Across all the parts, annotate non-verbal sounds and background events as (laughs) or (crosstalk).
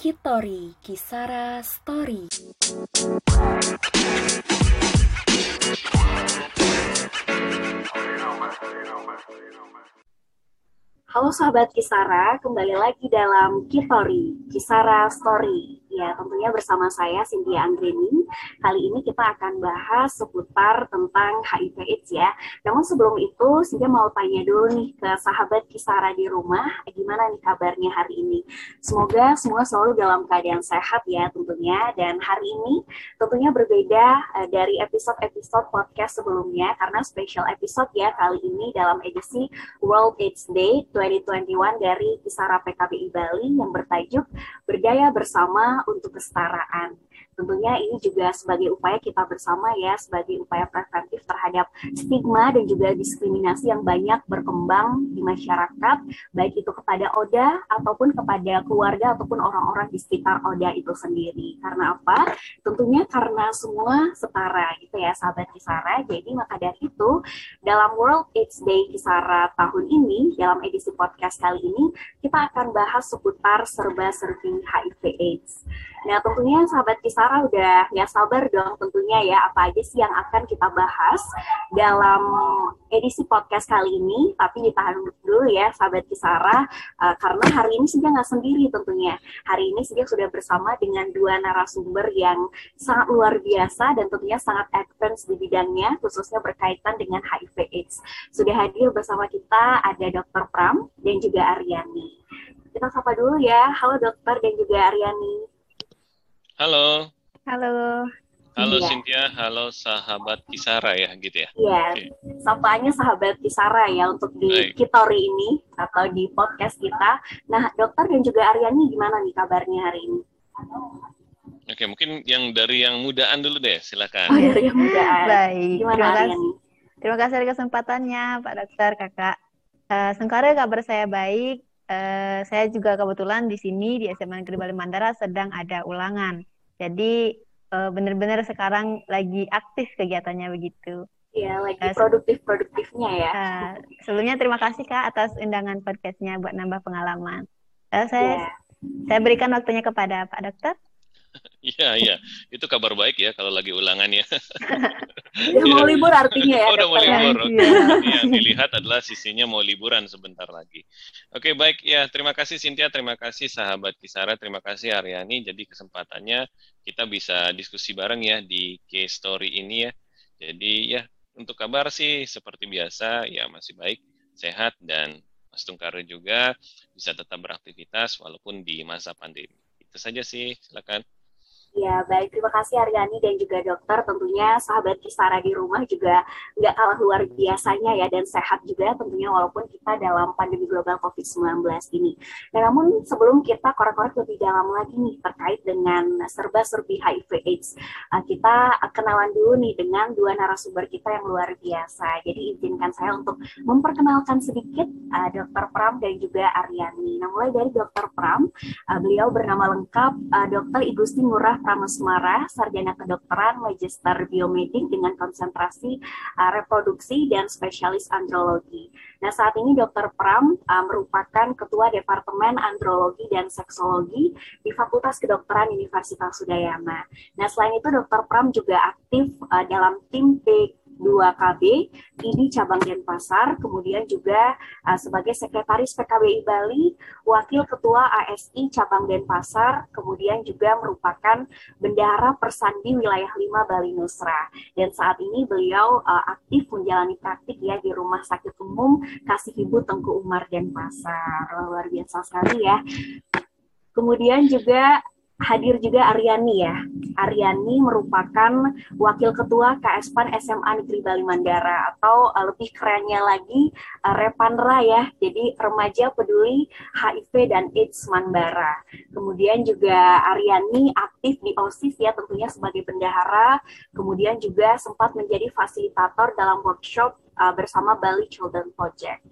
Kitori Kisara Story. Halo sahabat Kisara, kembali lagi dalam Kitori, Kisara Story. Ya, tentunya bersama saya Cynthia Anggreni. Kali ini kita akan bahas seputar tentang HIV AIDS ya. Namun sebelum itu, Cynthia mau tanya dulu nih ke sahabat Kisara di rumah, gimana nih kabarnya hari ini? Semoga semua selalu dalam keadaan sehat ya tentunya. Dan hari ini tentunya berbeda uh, dari episode-episode podcast sebelumnya, karena special episode ya kali ini dalam edisi World AIDS Day 2021 dari Kisara PKBI Bali yang bertajuk Berdaya Bersama untuk Kesetaraan. Tentunya ini juga sebagai upaya kita bersama ya, sebagai upaya preventif terhadap stigma dan juga diskriminasi yang banyak berkembang di masyarakat, baik itu kepada ODA ataupun kepada keluarga ataupun orang-orang di sekitar ODA itu sendiri. Karena apa? Tentunya karena semua setara gitu ya, sahabat Kisara. Jadi maka dari itu, dalam World AIDS Day Kisara tahun ini, dalam edisi podcast kali ini, kita akan bahas seputar serba-serbi HIV AIDS. Nah tentunya sahabat Kisara udah nggak sabar dong tentunya ya apa aja sih yang akan kita bahas dalam edisi podcast kali ini. Tapi ditahan dulu ya sahabat Kisara uh, karena hari ini sudah nggak sendiri tentunya. Hari ini sudah sudah bersama dengan dua narasumber yang sangat luar biasa dan tentunya sangat advance di bidangnya khususnya berkaitan dengan HIV AIDS. Sudah hadir bersama kita ada Dr. Pram dan juga Aryani. Kita sapa dulu ya. Halo dokter dan juga Aryani. Halo. Halo. Halo Iya. Cynthia, halo sahabat Kisara ya gitu ya. Iya, Oke. sapaannya sahabat Kisara ya untuk di Baik. Kitori ini atau di podcast kita. Nah, dokter dan juga Aryani gimana nih kabarnya hari ini? Oke, mungkin yang dari yang mudaan dulu deh, Oh, silakan. dari yang mudaan. Baik. Gimana Terima kasih. Aryani? Terima kasih atas kesempatannya, Pak Dokter, Kakak. Eh, Sengkara kabar saya baik. Eh, saya juga kebetulan di sini di SMA Negeri Bali Mandara sedang ada ulangan. Jadi eh, benar-benar sekarang lagi aktif kegiatannya begitu. Iya, lagi produktif-produktifnya ya. Eh, sebelumnya terima kasih Kak atas undangan podcastnya buat nambah pengalaman. Eh, saya Iya. saya berikan waktunya kepada Pak Dokter. (laughs) Iya, iya. Itu kabar baik ya kalau lagi ulangan ya. (laughs) Udah mau libur artinya ya, Oh, (laughs) udah mau ya? libur. Thank Oke. you. Berarti Yang dilihat adalah sisinya mau liburan sebentar lagi. Oke, baik ya. Terima kasih Cynthia, terima kasih sahabat Kisara, terima kasih Aryani. Jadi kesempatannya kita bisa diskusi bareng ya di case story ini ya. Jadi ya untuk kabar sih seperti biasa ya masih baik, sehat dan Mas Tungkare juga bisa tetap beraktivitas walaupun di masa pandemi. Itu saja sih, silakan. Ya, baik. Terima kasih Aryani dan juga dokter. Tentunya sahabat Kisara di rumah juga nggak kalah luar biasanya ya dan sehat juga tentunya walaupun kita dalam pandemi global COVID-19 ini. Dan namun sebelum kita korek-korek lebih dalam lagi nih terkait dengan serba-serbi HIV AIDS, uh, kita kenalan dulu nih dengan dua narasumber kita yang luar biasa. Jadi izinkan saya untuk memperkenalkan sedikit uh, Dr. Pram dan juga Aryani. Nah, mulai dari Dr. Pram, Uh, beliau bernama lengkap uh, Dr. Igusti Ngurah Prameswara, sarjana kedokteran, magister biomedik dengan konsentrasi uh, reproduksi dan spesialis andrologi. Nah, saat ini Dr. Pram uh, merupakan ketua Departemen Andrologi dan Seksologi di Fakultas Kedokteran Universitas Udayana. Nah, selain itu Dr. Pram juga aktif uh, dalam tim P2KB ID cabang Denpasar, kemudian juga uh, sebagai sekretaris PKBI Bali, wakil ketua ASI cabang Denpasar, kemudian juga merupakan bendahara persandi wilayah 5 Bali Nusra. Dan saat ini beliau uh, aktif menjalani praktik ya di Rumah Sakit Umum Kasih Ibu Tengku Umar Denpasar. Luar biasa sekali ya. Kemudian juga hadir juga Aryani ya. Aryani merupakan wakil ketua KSPAN SMA Negeri Bali Mandara atau uh, lebih kerennya lagi uh, Repanra ya. Jadi remaja peduli HIV dan AIDS Manbara. Kemudian juga Aryani aktif di OSIS ya tentunya sebagai bendahara. Kemudian juga sempat menjadi fasilitator dalam workshop uh, bersama Bali Children Project.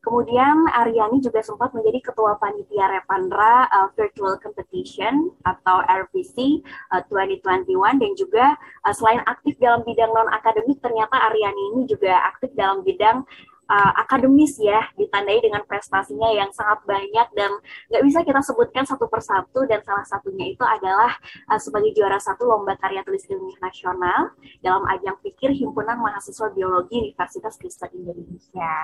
Kemudian Aryani juga sempat menjadi ketua panitia Repandra uh, Virtual Competition atau RVC uh, 2021 dan juga uh, selain aktif dalam bidang non akademik ternyata Aryani ini juga aktif dalam bidang uh, akademis ya, ditandai dengan prestasinya yang sangat banyak dan nggak bisa kita sebutkan satu persatu dan salah satunya itu adalah uh, sebagai juara satu lomba karya tulis ilmiah nasional dalam ajang pikir himpunan mahasiswa biologi Universitas Kristen Indonesia.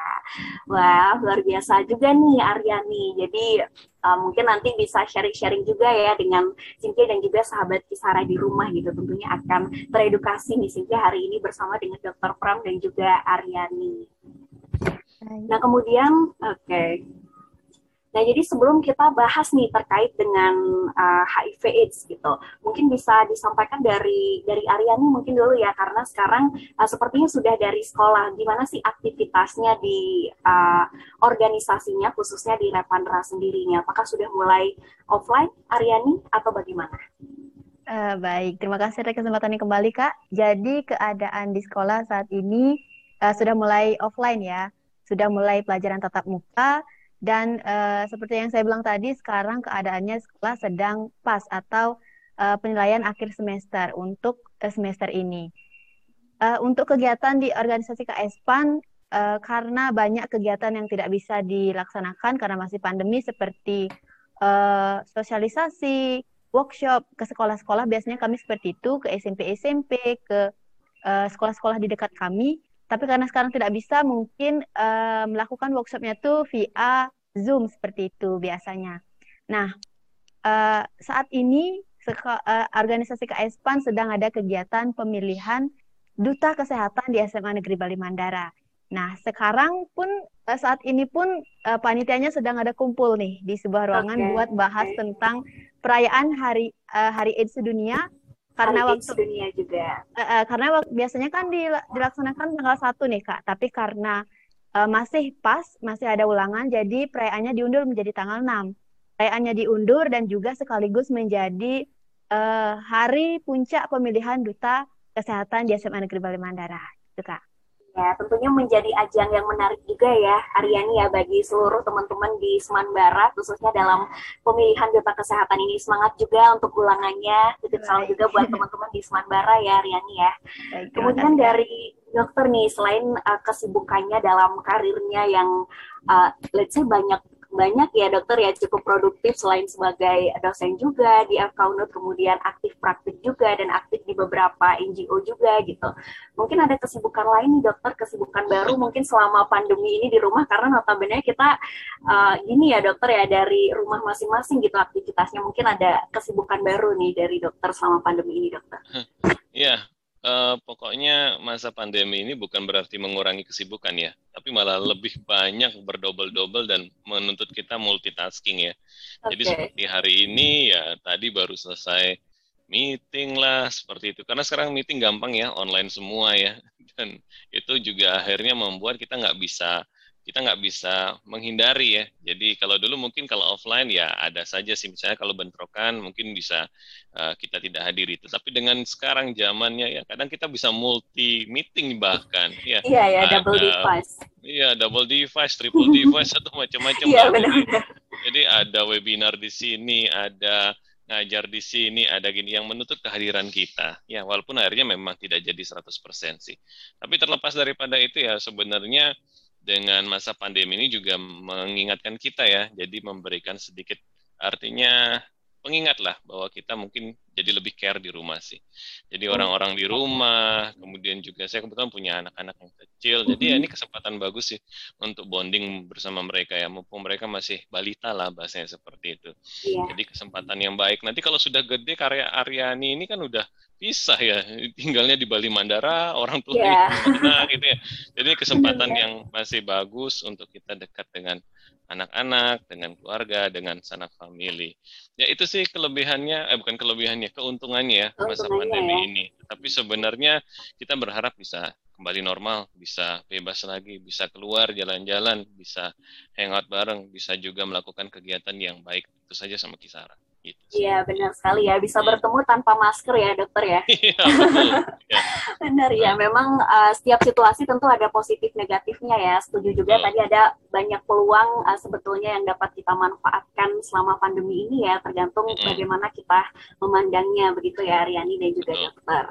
Wah luar biasa juga nih Aryani. Jadi uh, mungkin nanti bisa sharing-sharing juga ya dengan Cynthia dan juga sahabat Kisara di rumah gitu. Tentunya akan teredukasi nih Cynthia hari ini bersama dengan Dr. Pram dan juga Aryani. Nah kemudian, oke. Okay. Nah, jadi sebelum kita bahas nih terkait dengan uh, HIV AIDS gitu, mungkin bisa disampaikan dari dari Aryani mungkin dulu ya, karena sekarang uh, sepertinya sudah dari sekolah. Gimana sih aktivitasnya di uh, organisasinya, khususnya di Repandra sendirinya? Apakah sudah mulai offline, Aryani, atau bagaimana? Uh, baik, terima kasih atas kesempatan ini kembali Kak. Jadi keadaan di sekolah saat ini uh, sudah mulai offline ya, sudah mulai pelajaran tatap muka dan uh, seperti yang saya bilang tadi, sekarang keadaannya sekolah sedang pas atau uh, penilaian akhir semester untuk uh, semester ini. Uh, untuk kegiatan di organisasi KSPAN, uh, karena banyak kegiatan yang tidak bisa dilaksanakan karena masih pandemi seperti uh, sosialisasi, workshop ke sekolah-sekolah, biasanya kami seperti itu, ke SMP-SMP, ke sekolah-sekolah di dekat kami, tapi karena sekarang tidak bisa, mungkin uh, melakukan workshopnya tuh via Zoom seperti itu biasanya. Nah, uh, saat ini uh, organisasi KSPAN sedang ada kegiatan pemilihan duta kesehatan di SMA Negeri Bali Mandara. Nah, sekarang pun uh, saat ini pun uh, panitianya sedang ada kumpul nih di sebuah ruangan okay. buat bahas tentang perayaan Hari uh, Hari AIDS Sedunia karena waktu dunia juga. Uh, uh, karena waktu, biasanya kan dilaksanakan tanggal satu nih kak, tapi karena uh, masih pas, masih ada ulangan, jadi perayaannya diundur menjadi tanggal 6. Perayaannya diundur dan juga sekaligus menjadi uh, hari puncak pemilihan duta kesehatan di SMA Negeri Bali Mandara, gitu kak. Ya, tentunya menjadi ajang yang menarik juga ya, Haryani ya, bagi seluruh teman-teman di Seman Barat, khususnya dalam pemilihan duta kesehatan ini. Semangat juga untuk ulangannya, titip salam juga buat teman-teman di Seman Barat ya, Haryani ya. Baik, Kemudian dari dokter nih, selain uh, kesibukannya dalam karirnya yang, uh, let's say banyak banyak ya dokter ya cukup produktif selain sebagai dosen juga di FKUNUT kemudian aktif praktik juga dan aktif di beberapa NGO juga gitu. Mungkin ada kesibukan lain nih dokter, kesibukan baru mungkin selama pandemi ini di rumah karena notabene kita uh, ini ya dokter ya dari rumah masing-masing gitu aktivitasnya. Mungkin ada kesibukan baru nih dari dokter selama pandemi ini dokter. Iya, uh, pokoknya masa pandemi ini bukan berarti mengurangi kesibukan ya, tapi malah lebih banyak berdobel-dobel dan menuntut kita multitasking ya. Okay. Jadi seperti hari ini ya tadi baru selesai meeting lah seperti itu. Karena sekarang meeting gampang ya, online semua ya. Dan itu juga akhirnya membuat kita nggak bisa kita nggak bisa menghindari ya. Jadi kalau dulu mungkin kalau offline ya ada saja sih misalnya kalau bentrokan mungkin bisa uh, kita tidak hadiri. Tapi dengan sekarang zamannya ya kadang kita bisa multi meeting bahkan ya. Iya ya ada, double device. Iya double device, triple device atau macam-macam. Iya benar. Jadi ada webinar di sini, ada ngajar di sini, ada gini yang menuntut kehadiran kita. Ya, walaupun akhirnya memang tidak jadi 100% sih. Tapi terlepas daripada itu ya sebenarnya dengan masa pandemi ini juga mengingatkan kita ya, jadi memberikan sedikit artinya pengingat lah bahwa kita mungkin jadi lebih care di rumah sih. Jadi orang-orang di rumah, kemudian juga saya kebetulan punya anak-anak yang kecil, jadi ya ini kesempatan bagus sih untuk bonding bersama mereka ya, mumpung mereka masih balita lah bahasanya seperti itu. Yeah. Jadi kesempatan yang baik. Nanti kalau sudah gede karya Aryani ini kan udah pisah ya (laughs) tinggalnya di Bali Mandara orang tua yeah. mana gitu ya jadi kesempatan yang masih bagus untuk kita dekat dengan anak-anak dengan keluarga dengan sanak family ya itu sih kelebihannya eh bukan kelebihannya keuntungannya ya masa pandemi ya. ini. Tapi sebenarnya kita berharap bisa kembali normal bisa bebas lagi bisa keluar jalan-jalan bisa hangout bareng bisa juga melakukan kegiatan yang baik itu saja sama Kisara Gitu iya benar sekali ya bisa bertemu tanpa masker ya dokter ya. (laughs) Iya ya. (laughs) benar ya memang uh, setiap situasi tentu ada positif negatifnya ya. Setuju juga tadi ada banyak peluang uh, sebetulnya yang dapat kita manfaatkan selama pandemi ini ya tergantung bagaimana kita memandangnya begitu ya Riani dan juga dokter.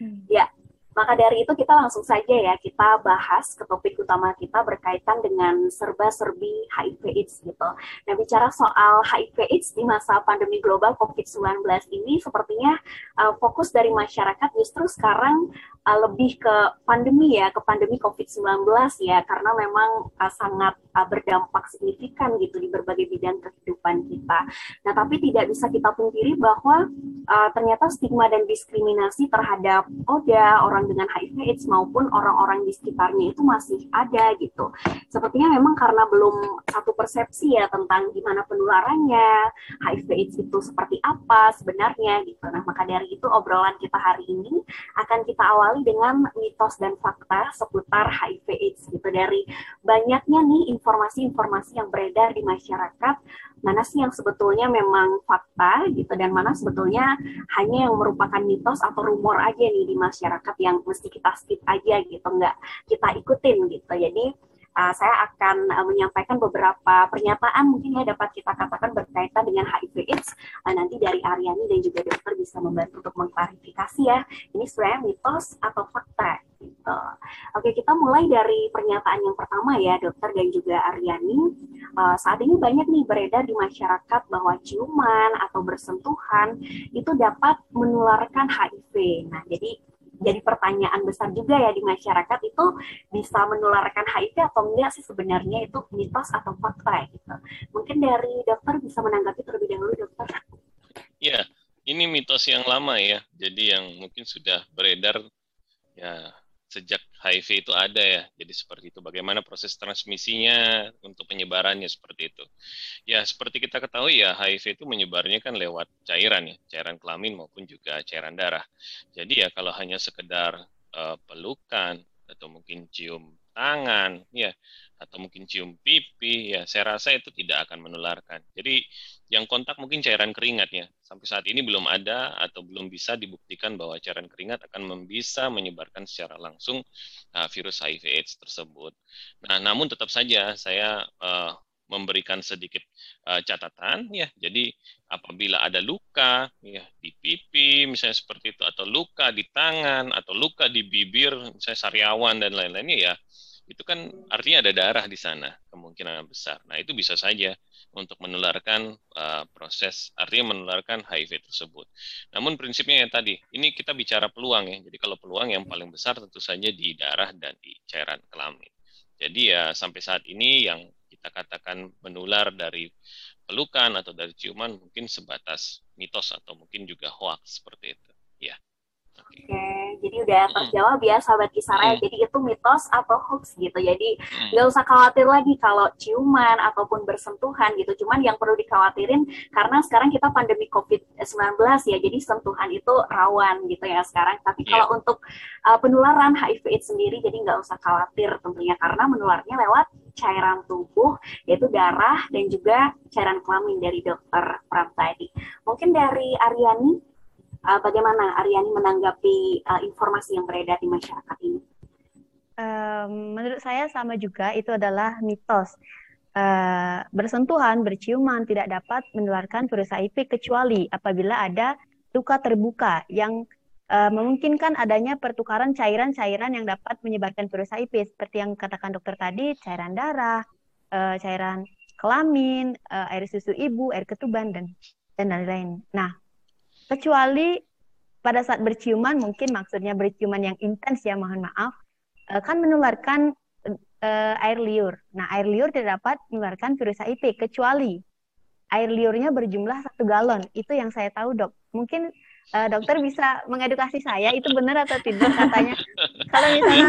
Hmm. Ya Maka dari itu kita langsung saja ya kita bahas ke topik utama kita berkaitan dengan serba-serbi HIV AIDS gitu. Nah bicara soal HIV AIDS di masa pandemi global COVID-19 ini sepertinya uh, fokus dari masyarakat justru sekarang uh, lebih ke pandemi ya, ke pandemi COVID-19 ya, karena memang uh, sangat uh, berdampak signifikan gitu di berbagai bidang kehidupan kita. Nah tapi tidak bisa kita pungkiri bahwa uh, ternyata stigma dan diskriminasi terhadap ODA, orang dengan HIV AIDS maupun orang-orang di sekitarnya itu masih ada gitu. Sepertinya memang karena belum satu persepsi ya tentang gimana penularannya, HIV AIDS itu seperti apa sebenarnya gitu. Nah, maka dari itu obrolan kita hari ini akan kita awali dengan mitos dan fakta seputar HIV AIDS gitu dari banyaknya nih informasi-informasi yang beredar di masyarakat mana sih yang sebetulnya memang fakta gitu dan mana sebetulnya hanya yang merupakan mitos atau rumor aja nih di masyarakat yang mesti kita skip aja gitu nggak kita ikutin gitu. Jadi uh, saya akan uh, menyampaikan beberapa pernyataan mungkin ya dapat kita katakan berkaitan dengan HIV AIDS. Uh, nanti dari Aryani dan juga dokter bisa membantu untuk mengklarifikasi ya. Ini sebenarnya mitos atau fakta. Gitu. Oke, kita mulai dari pernyataan yang pertama ya, dokter dan juga Aryani. Uh, saat ini banyak nih beredar di masyarakat bahwa ciuman atau bersentuhan itu dapat menularkan HIV. Nah, jadi jadi pertanyaan besar juga ya di masyarakat itu bisa menularkan HIV atau enggak sih sebenarnya itu mitos atau fakta gitu. Mungkin dari dokter bisa menanggapi terlebih dahulu dokter. Ya, ini mitos yang lama ya. Jadi yang mungkin sudah beredar ya sejak HIV itu ada ya. Jadi seperti itu. Bagaimana proses transmisinya untuk penyebarannya seperti itu. Ya seperti kita ketahui ya HIV itu menyebarnya kan lewat cairan ya, cairan kelamin maupun juga cairan darah. Jadi ya kalau hanya sekedar uh, pelukan atau mungkin cium tangan ya atau mungkin cium pipi ya saya rasa itu tidak akan menularkan. Jadi yang kontak mungkin cairan keringat ya. Sampai saat ini belum ada atau belum bisa dibuktikan bahwa cairan keringat akan bisa menyebarkan secara langsung uh, virus HIV AIDS tersebut. Nah, namun tetap saja saya uh, memberikan sedikit uh, catatan ya. Jadi apabila ada luka ya di pipi misalnya seperti itu atau luka di tangan atau luka di bibir misalnya sariawan dan lain-lainnya ya itu kan artinya ada darah di sana kemungkinan besar. Nah itu bisa saja untuk menularkan uh, proses artinya menularkan HIV tersebut. Namun prinsipnya yang tadi ini kita bicara peluang ya. Jadi kalau peluang yang paling besar tentu saja di darah dan di cairan kelamin. Jadi ya sampai saat ini yang kita katakan menular dari pelukan atau dari ciuman mungkin sebatas mitos atau mungkin juga hoax seperti itu. Ya. Oke, okay. jadi udah terjawab ya sahabat Kisara. Hmm. Jadi itu mitos atau hoax gitu. Jadi hmm. nggak usah khawatir lagi kalau ciuman ataupun bersentuhan gitu. Cuman yang perlu dikhawatirin karena sekarang kita pandemi COVID-19 ya, jadi sentuhan itu rawan gitu ya sekarang. Tapi yeah. kalau untuk uh, penularan HIV/AIDS sendiri, jadi nggak usah khawatir tentunya karena menularnya lewat cairan tubuh yaitu darah dan juga cairan kelamin dari dokter Pram tadi. Mungkin dari Aryani Uh, bagaimana Aryani menanggapi uh, informasi yang beredar di masyarakat ini? Um, menurut saya sama juga itu adalah mitos. Uh, bersentuhan, berciuman tidak dapat menularkan virus HIV kecuali apabila ada luka terbuka yang uh, memungkinkan adanya pertukaran cairan-cairan yang dapat menyebarkan virus HIV seperti yang katakan dokter tadi, cairan darah, uh, cairan kelamin, uh, air susu ibu, air ketuban dan dan lain-lain. Nah, kecuali pada saat berciuman mungkin maksudnya berciuman yang intens ya mohon maaf uh, kan menularkan uh, air liur. Nah air liur tidak dapat menularkan virus HIV kecuali air liurnya berjumlah satu galon. Itu yang saya tahu dok. Mungkin uh, dokter bisa mengedukasi saya itu benar atau tidak katanya. Kalau misalnya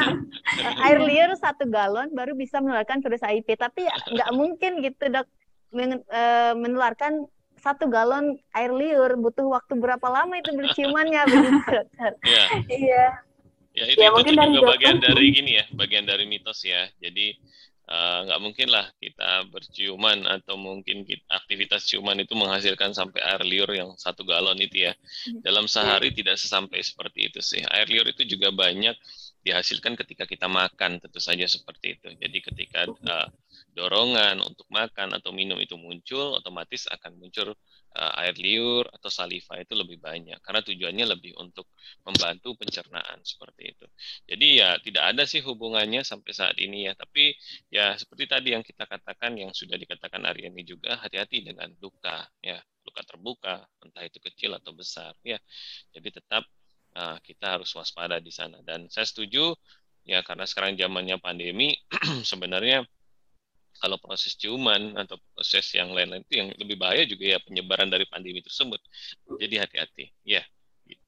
uh, air liur satu galon baru bisa menularkan virus HIV, tapi nggak mungkin gitu dok men, uh, menularkan satu galon air liur butuh waktu berapa lama itu berciumannya begitu (laughs) Iya. Iya. Ya itu, ya, itu, itu juga bagian dari gini ya, bagian dari mitos ya. Jadi eh, nggak uh, mungkin lah kita berciuman atau mungkin kita, aktivitas ciuman itu menghasilkan sampai air liur yang satu galon itu ya. Dalam sehari tidak sesampai seperti itu sih. Air liur itu juga banyak dihasilkan ketika kita makan tentu saja seperti itu. Jadi ketika uh, dorongan untuk makan atau minum itu muncul, otomatis akan muncul uh, air liur atau saliva itu lebih banyak karena tujuannya lebih untuk membantu pencernaan seperti itu. Jadi ya tidak ada sih hubungannya sampai saat ini ya, tapi ya seperti tadi yang kita katakan yang sudah dikatakan Aryani juga hati-hati dengan luka ya, luka terbuka entah itu kecil atau besar ya. Jadi tetap uh, kita harus waspada di sana dan saya setuju ya karena sekarang zamannya pandemi (clears throat) sebenarnya kalau proses ciuman atau proses yang lain-lain itu yang lebih bahaya juga ya penyebaran dari pandemi tersebut jadi hati-hati ya gitu.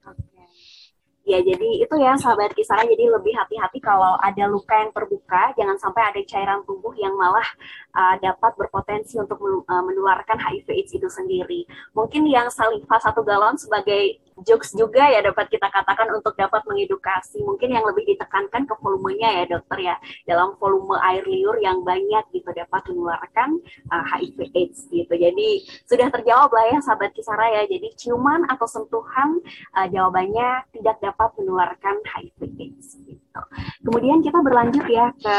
Ya, jadi itu ya sahabat kisah. Jadi lebih hati-hati kalau ada luka yang terbuka, jangan sampai ada cairan tubuh yang malah uh, dapat berpotensi untuk uh, menularkan HIV/AIDS itu sendiri. Mungkin yang saliva satu galon sebagai jokes juga ya dapat kita katakan untuk dapat mengedukasi. Mungkin yang lebih ditekankan ke volumenya ya dokter ya. Dalam volume air liur yang banyak gitu dapat menularkan uh, HIV AIDS gitu. Jadi sudah terjawab lah ya sahabat Kisara ya. Jadi ciuman atau sentuhan uh, jawabannya tidak dapat menularkan HIV AIDS gitu. Kemudian kita berlanjut ya ke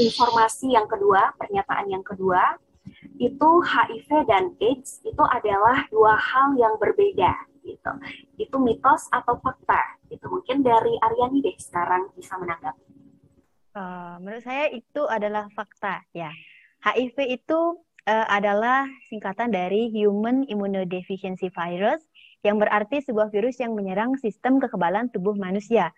informasi yang kedua, pernyataan yang kedua itu HIV dan AIDS itu adalah dua hal yang berbeda gitu. Itu mitos atau fakta? Itu mungkin dari Aryani deh sekarang bisa menanggapi. Uh, menurut saya itu adalah fakta ya. HIV itu uh, adalah singkatan dari Human Immunodeficiency Virus yang berarti sebuah virus yang menyerang sistem kekebalan tubuh manusia.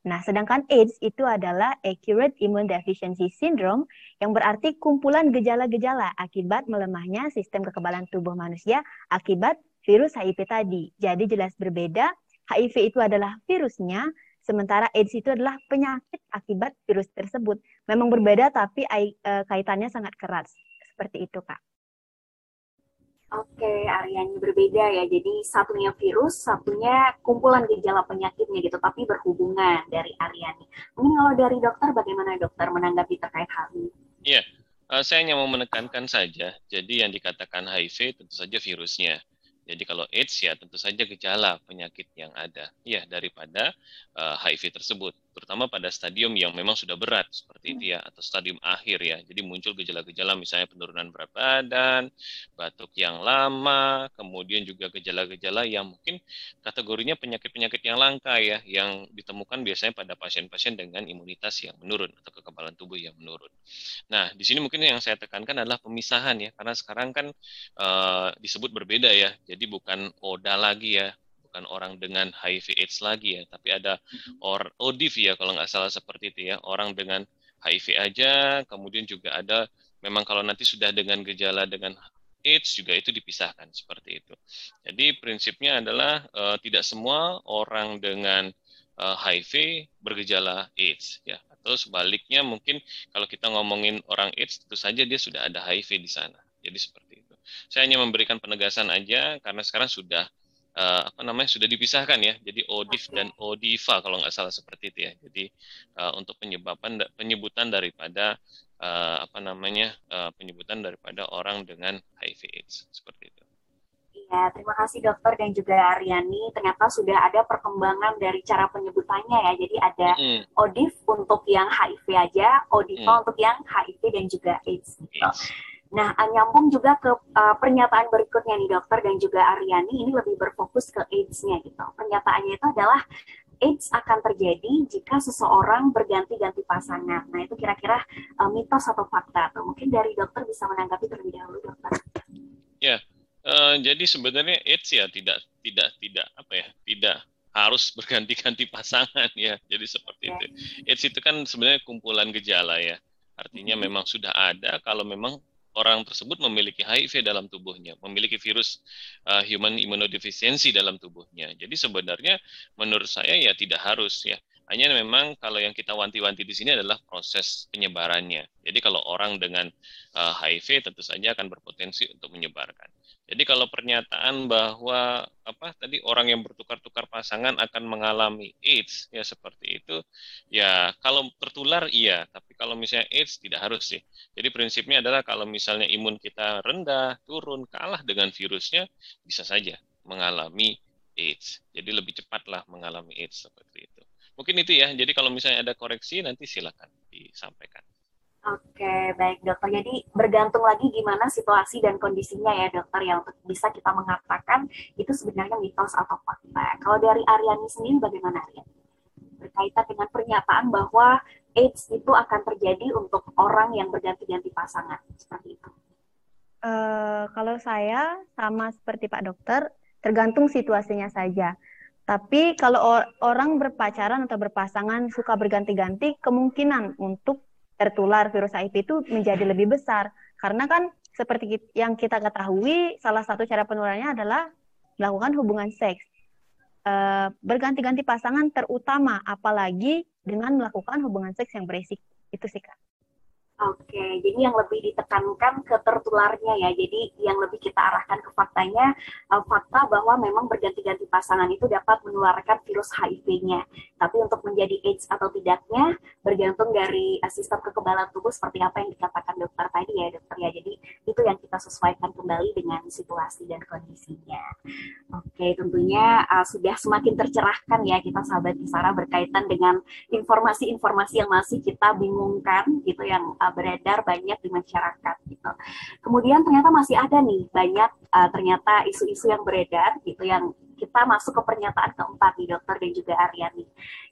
Nah, sedangkan AIDS itu adalah Acute Immune Deficiency Syndrome yang berarti kumpulan gejala-gejala akibat melemahnya sistem kekebalan tubuh manusia akibat virus HIV tadi. Jadi jelas berbeda. HIV itu adalah virusnya, sementara AIDS itu adalah penyakit akibat virus tersebut. Memang berbeda tapi uh, kaitannya sangat keras. Seperti itu, Kak. Oke, areanya berbeda ya. Jadi satunya virus, satunya kumpulan gejala penyakitnya gitu, tapi berhubungan dari Aryani. Mungkin kalau dari dokter, bagaimana dokter menanggapi terkait hal ini? Iya, uh, saya hanya mau menekankan saja. Jadi yang dikatakan HIV tentu saja virusnya. Jadi kalau AIDS ya tentu saja gejala penyakit yang ada ya daripada uh, eh, HIV tersebut terutama pada stadium yang memang sudah berat seperti itu ya atau stadium akhir ya. Jadi muncul gejala-gejala misalnya penurunan berat badan, batuk yang lama, kemudian juga gejala-gejala yang mungkin kategorinya penyakit-penyakit yang langka ya yang ditemukan biasanya pada pasien-pasien dengan imunitas yang menurun atau kekebalan tubuh yang menurun. Nah, di sini mungkin yang saya tekankan adalah pemisahan ya karena sekarang kan uh, disebut berbeda ya. Jadi bukan ODA lagi ya, bukan orang dengan HIV AIDS lagi ya, tapi ada or ODIV ya kalau nggak salah seperti itu ya, orang dengan HIV aja, kemudian juga ada memang kalau nanti sudah dengan gejala dengan AIDS juga itu dipisahkan seperti itu. Jadi prinsipnya adalah uh, tidak semua orang dengan uh, HIV bergejala AIDS ya, atau sebaliknya mungkin kalau kita ngomongin orang AIDS tentu saja dia sudah ada HIV di sana. Jadi seperti itu. Saya hanya memberikan penegasan aja karena sekarang sudah uh, apa namanya sudah dipisahkan ya. Jadi ODIF dan ODIVA kalau nggak salah seperti itu ya. Jadi uh, untuk penyebaban penyebutan daripada uh, apa namanya uh, penyebutan daripada orang dengan HIV/AIDS seperti itu. Ya, terima kasih dokter dan juga Aryani. Ternyata sudah ada perkembangan dari cara penyebutannya ya. Jadi ada mm. ODIF untuk yang HIV aja, ODIVA mm. untuk yang HIV dan juga AIDS. Gitu. Yes. Nah, nyambung juga ke uh, pernyataan berikutnya nih dokter dan juga Aryani ini lebih berfokus ke AIDS-nya gitu. Pernyataannya itu adalah AIDS akan terjadi jika seseorang berganti-ganti pasangan. Nah, itu kira-kira uh, mitos atau fakta. Atau mungkin dari dokter bisa menanggapi terlebih dahulu, dokter. Ya, uh, jadi sebenarnya AIDS ya tidak tidak tidak apa ya tidak harus (laughs) berganti-ganti pasangan ya. Jadi seperti ya. itu. AIDS itu kan sebenarnya kumpulan gejala ya. Artinya hmm. memang sudah ada kalau memang orang tersebut memiliki HIV dalam tubuhnya, memiliki virus uh, human immunodeficiency dalam tubuhnya. Jadi sebenarnya menurut saya ya tidak harus ya. Hanya memang kalau yang kita wanti-wanti di sini adalah proses penyebarannya. Jadi kalau orang dengan uh, HIV tentu saja akan berpotensi untuk menyebarkan. Jadi kalau pernyataan bahwa apa tadi orang yang bertukar-tukar pasangan akan mengalami AIDS ya seperti itu, ya kalau tertular iya, tapi kalau misalnya AIDS tidak harus sih. Jadi prinsipnya adalah kalau misalnya imun kita rendah, turun, kalah dengan virusnya, bisa saja mengalami AIDS. Jadi lebih cepatlah mengalami AIDS seperti itu. Mungkin itu ya. Jadi kalau misalnya ada koreksi nanti silakan disampaikan. Oke, baik dokter. Jadi bergantung lagi gimana situasi dan kondisinya ya dokter yang untuk bisa kita mengatakan itu sebenarnya mitos atau fakta. Kalau dari Aryani sendiri bagaimana Aryani? Berkaitan dengan pernyataan bahwa AIDS itu akan terjadi untuk orang yang berganti-ganti pasangan seperti itu. Uh, kalau saya sama seperti Pak Dokter, tergantung situasinya saja. Tapi kalau or orang berpacaran atau berpasangan suka berganti-ganti, kemungkinan untuk tertular virus HIV itu menjadi lebih besar. Karena kan seperti yang kita ketahui salah satu cara penularannya adalah melakukan hubungan seks. E, berganti-ganti pasangan terutama apalagi dengan melakukan hubungan seks yang berisik. Itu sih kak Oke, jadi yang lebih ditekankan ke tertularnya ya. Jadi yang lebih kita arahkan ke faktanya, uh, fakta bahwa memang berganti-ganti pasangan itu dapat menularkan virus HIV-nya. Tapi untuk menjadi AIDS atau tidaknya bergantung dari uh, sistem kekebalan tubuh seperti apa yang dikatakan dokter tadi ya dokter ya. Jadi itu yang kita sesuaikan kembali dengan situasi dan kondisinya. Oke, tentunya uh, sudah semakin tercerahkan ya kita sahabat Kisara berkaitan dengan informasi-informasi yang masih kita bingungkan gitu yang uh, beredar banyak di masyarakat gitu. Kemudian ternyata masih ada nih banyak uh, ternyata isu-isu yang beredar gitu yang kita masuk ke pernyataan keempat nih dokter dan juga Aryani.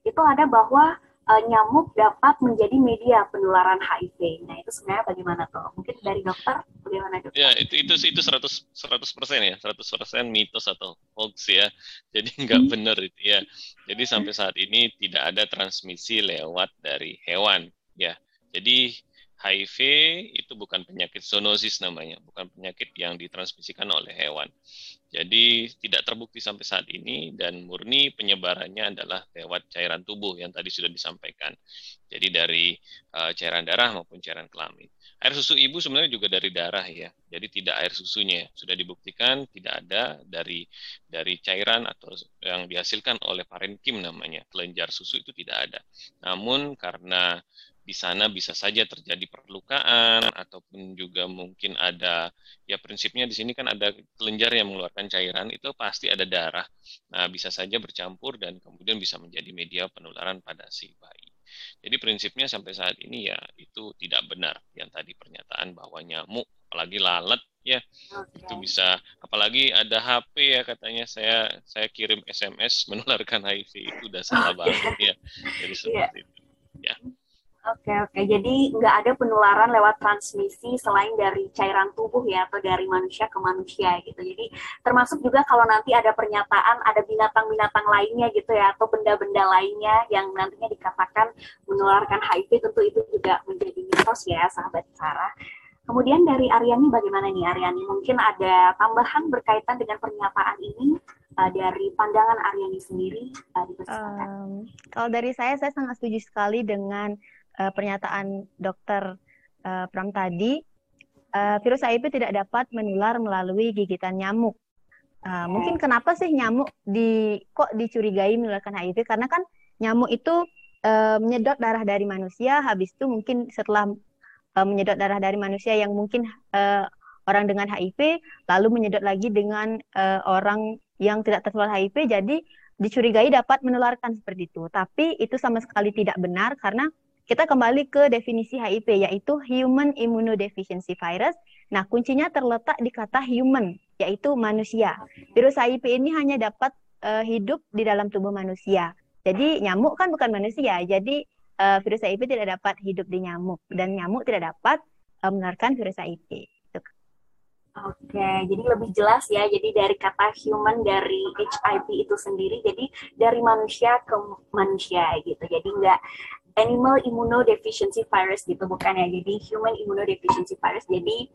Itu ada bahwa uh, nyamuk dapat menjadi media penularan HIV. Nah, itu sebenarnya bagaimana tuh? Mungkin dari dokter bagaimana dokter? Ya, itu itu itu 100 100% ya, 100% mitos atau hoax ya. (laughs) Jadi nggak hmm. benar itu ya. Jadi sampai saat ini tidak ada transmisi lewat dari hewan ya. Jadi HIV itu bukan penyakit zoonosis namanya, bukan penyakit yang ditransmisikan oleh hewan. Jadi tidak terbukti sampai saat ini dan murni penyebarannya adalah lewat cairan tubuh yang tadi sudah disampaikan. Jadi dari uh, cairan darah maupun cairan kelamin. Air susu ibu sebenarnya juga dari darah ya. Jadi tidak air susunya. Sudah dibuktikan tidak ada dari dari cairan atau yang dihasilkan oleh parenkim namanya. Kelenjar susu itu tidak ada. Namun karena di sana bisa saja terjadi perlukaan ataupun juga mungkin ada ya prinsipnya di sini kan ada kelenjar yang mengeluarkan cairan itu pasti ada darah. Nah, bisa saja bercampur dan kemudian bisa menjadi media penularan pada si bayi. Jadi prinsipnya sampai saat ini ya itu tidak benar yang tadi pernyataan bahwa nyamuk apalagi lalat ya okay. itu bisa apalagi ada HP ya katanya saya saya kirim SMS (laughs) menularkan HIV itu udah salah banget ya. Jadi iya. seperti yeah. itu. Ya. Oke oke, jadi nggak ada penularan lewat transmisi selain dari cairan tubuh ya atau dari manusia ke manusia gitu. Jadi termasuk juga kalau nanti ada pernyataan ada binatang-binatang lainnya gitu ya atau benda-benda lainnya yang nantinya dikatakan menularkan HIV tentu itu juga menjadi mitos ya sahabat Sarah. Kemudian dari Aryani bagaimana nih Aryani? Mungkin ada tambahan berkaitan dengan pernyataan ini uh, dari pandangan Aryani sendiri uh, um, kalau dari saya saya sangat setuju sekali dengan uh, pernyataan dokter uh, Pram tadi, uh, virus HIV tidak dapat menular melalui gigitan nyamuk. Uh, mungkin kenapa sih nyamuk di kok dicurigai menularkan HIV? Karena kan nyamuk itu uh, menyedot darah dari manusia, habis itu mungkin setelah uh, menyedot darah dari manusia yang mungkin uh, orang dengan HIV, lalu menyedot lagi dengan uh, orang yang tidak tertular HIV, jadi dicurigai dapat menularkan seperti itu. Tapi itu sama sekali tidak benar karena kita kembali ke definisi HIV yaitu Human Immunodeficiency Virus. Nah, kuncinya terletak di kata human yaitu manusia. Virus HIV ini hanya dapat uh, hidup di dalam tubuh manusia. Jadi nyamuk kan bukan manusia. Jadi uh, virus HIV tidak dapat hidup di nyamuk dan nyamuk tidak dapat uh, menularkan virus HIV. Oke, jadi lebih jelas ya. Jadi dari kata human dari HIV itu sendiri, jadi dari manusia ke manusia gitu. Jadi nggak animal immunodeficiency virus gitu bukan ya. Jadi human immunodeficiency virus. Jadi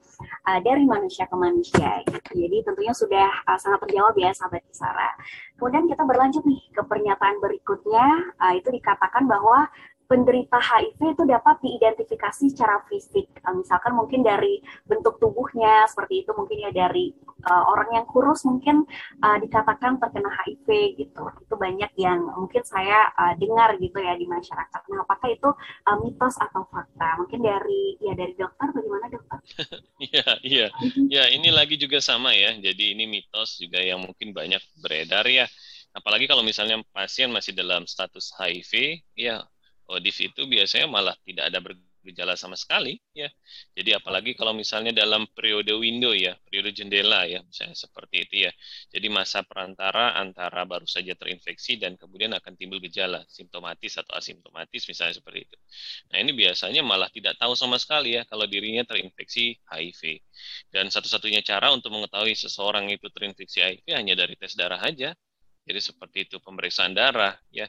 uh, dari manusia ke manusia gitu. Jadi tentunya sudah uh, sangat terjawab ya sahabat Kisara. Kemudian kita berlanjut nih ke pernyataan berikutnya. Uh, itu dikatakan bahwa penderita HIV itu dapat diidentifikasi secara fisik. Uh, misalkan mungkin dari bentuk tubuhnya seperti itu, mungkin ya dari uh, orang yang kurus mungkin uh, dikatakan terkena HIV gitu. Itu banyak yang mungkin saya uh, dengar gitu ya di masyarakat. Nah, apakah itu uh, mitos atau fakta? Mungkin dari ya dari dokter bagaimana dokter? (laughs) Iya, iya. Ya, ini lagi juga sama ya. Jadi ini mitos juga yang mungkin banyak beredar ya. Apalagi kalau misalnya pasien masih dalam status HIV, ya ODIF itu biasanya malah tidak ada gejala sama sekali ya. Jadi apalagi kalau misalnya dalam periode window ya, periode jendela ya, misalnya seperti itu ya. Jadi masa perantara antara baru saja terinfeksi dan kemudian akan timbul gejala simptomatis atau asimptomatis misalnya seperti itu. Nah, ini biasanya malah tidak tahu sama sekali ya kalau dirinya terinfeksi HIV. Dan satu-satunya cara untuk mengetahui seseorang itu terinfeksi HIV hanya dari tes darah aja jadi seperti itu pemeriksaan darah ya.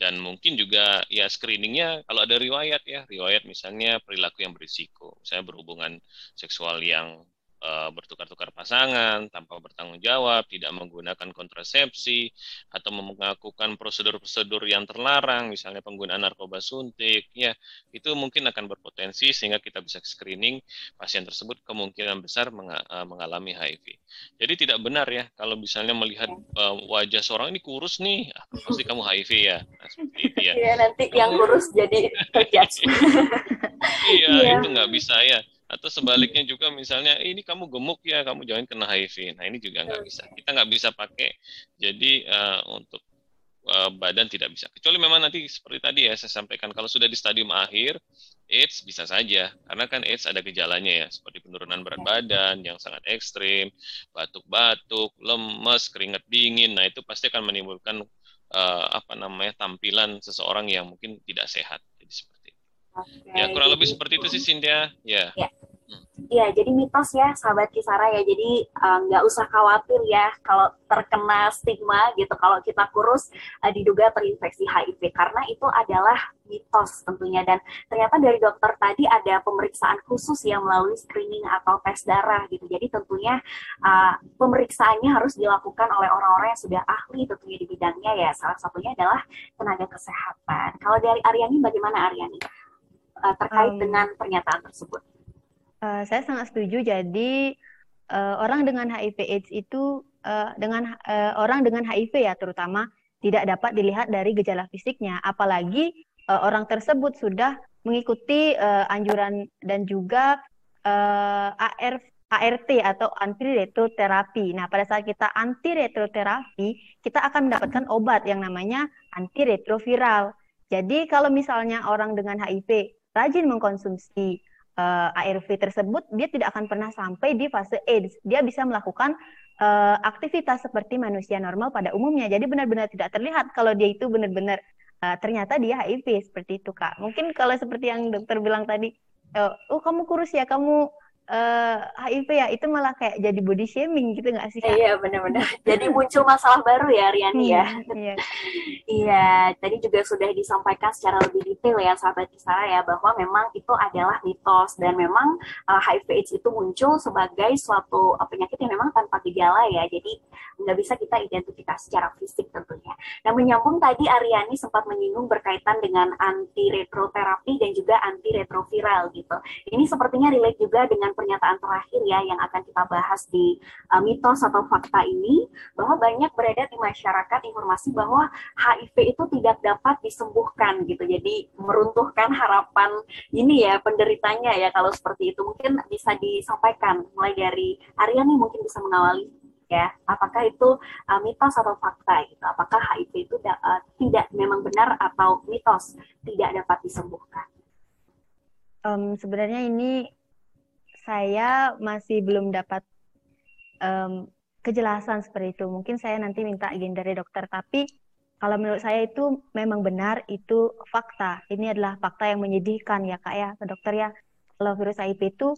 Dan mungkin juga ya screeningnya kalau ada riwayat ya, riwayat misalnya perilaku yang berisiko, misalnya berhubungan seksual yang uh, bertukar-tukar pasangan tanpa bertanggung jawab, tidak menggunakan kontrasepsi atau melakukan prosedur-prosedur yang terlarang, misalnya penggunaan narkoba suntik, ya itu mungkin akan berpotensi sehingga kita bisa screening pasien tersebut kemungkinan besar eh, mengalami HIV. Jadi tidak benar ya kalau misalnya melihat uh, wajah seorang ini kurus nih, ah, pasti kamu HIV ya, nah, seperti itu ya. Iya nanti yang kurus jadi (laughs) terjudge. iya, iya, itu nggak bisa ya atau sebaliknya juga misalnya eh, ini kamu gemuk ya kamu jangan kena HIV nah ini juga nggak bisa. Kita nggak bisa pakai jadi uh, untuk uh, badan tidak bisa. Kecuali memang nanti seperti tadi ya saya sampaikan kalau sudah di stadium akhir AIDS bisa saja. Karena kan AIDS ada gejalanya ya seperti penurunan berat badan yang sangat ekstrim batuk-batuk lemes keringat dingin. Nah itu pasti akan menimbulkan uh, apa namanya tampilan seseorang yang mungkin tidak sehat okay. ya kurang lebih seperti itu sih Cynthia ya yeah. Iya, jadi mitos ya sahabat Kisara ya. Jadi eh, nggak uh, usah khawatir ya kalau terkena stigma gitu kalau kita kurus uh, diduga terinfeksi HIV karena itu adalah mitos tentunya dan ternyata dari dokter tadi ada pemeriksaan khusus yang melalui screening atau tes darah gitu. Jadi tentunya uh, pemeriksaannya harus dilakukan oleh orang-orang yang sudah ahli tentunya di bidangnya ya. Salah satunya adalah tenaga kesehatan. Kalau dari Aryani bagaimana Aryani uh, terkait um, dengan pernyataan tersebut? Uh, saya sangat setuju. Jadi uh, orang dengan HIV/AIDS itu uh, dengan uh, orang dengan HIV ya terutama tidak dapat dilihat dari gejala fisiknya, apalagi uh, orang tersebut sudah mengikuti uh, anjuran dan juga uh, AR, ART atau antiretroterapi. Nah, pada saat kita antiretroterapi, kita akan mendapatkan obat yang namanya antiretroviral. Jadi kalau misalnya orang dengan HIV rajin mengkonsumsi uh, eh, ARV tersebut dia tidak akan pernah sampai di fase AIDS. Dia bisa melakukan uh, aktivitas seperti manusia normal pada umumnya. Jadi benar-benar tidak terlihat kalau dia itu benar-benar uh, ternyata dia HIV seperti itu kak. Mungkin kalau seperti yang dokter bilang tadi, oh kamu kurus ya, kamu uh, eh, HIV ya itu malah kayak jadi body shaming gitu nggak sih kak? Iya benar-benar. (laughs) jadi muncul masalah baru ya Riani ya. Hmm, (laughs) iya. iya. Tadi juga sudah disampaikan secara lebih detail ya sahabat Kisara ya bahwa memang itu adalah mitos dan memang uh, eh, HIV/AIDS itu muncul sebagai suatu uh, penyakit yang memang tanpa gejala ya. Jadi nggak bisa kita identifikasi secara fisik tentunya. Nah menyambung tadi Ariani sempat menyinggung berkaitan dengan antiretroterapi dan juga antiretroviral gitu. Ini sepertinya relate juga dengan pernyataan terakhir ya yang akan kita bahas di uh, mitos atau fakta ini bahwa banyak beredar di masyarakat informasi bahwa HIV itu tidak dapat disembuhkan gitu. Jadi meruntuhkan harapan ini ya penderitanya ya kalau seperti itu. Mungkin bisa disampaikan mulai dari Aryani mungkin bisa mengawali ya apakah itu uh, mitos atau fakta gitu. Apakah HIV itu uh, tidak memang benar atau mitos tidak dapat disembuhkan? Um, sebenarnya ini saya masih belum dapat um, kejelasan seperti itu. Mungkin saya nanti minta izin dari dokter, tapi kalau menurut saya itu memang benar itu fakta. Ini adalah fakta yang menyedihkan ya kak ya, dokter ya. Kalau virus HIV itu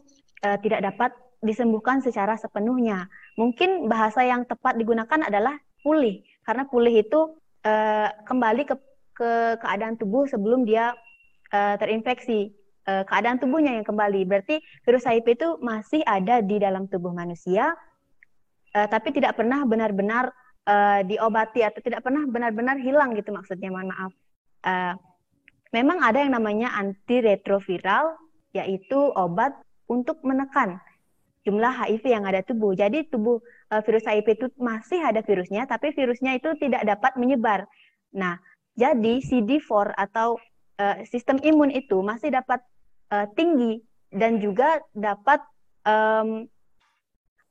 uh, tidak dapat disembuhkan secara sepenuhnya. Mungkin bahasa yang tepat digunakan adalah pulih, karena pulih itu uh, kembali ke, ke keadaan tubuh sebelum dia uh, terinfeksi uh, keadaan tubuhnya yang kembali. Berarti virus HIV itu masih ada di dalam tubuh manusia, uh, tapi tidak pernah benar-benar uh, diobati atau tidak pernah benar-benar hilang gitu maksudnya. Mohon maaf. Uh, memang ada yang namanya antiretroviral, yaitu obat untuk menekan jumlah HIV yang ada tubuh. Jadi tubuh uh, virus HIV itu masih ada virusnya, tapi virusnya itu tidak dapat menyebar. Nah, jadi CD4 atau uh, sistem imun itu masih dapat uh, tinggi dan juga dapat um,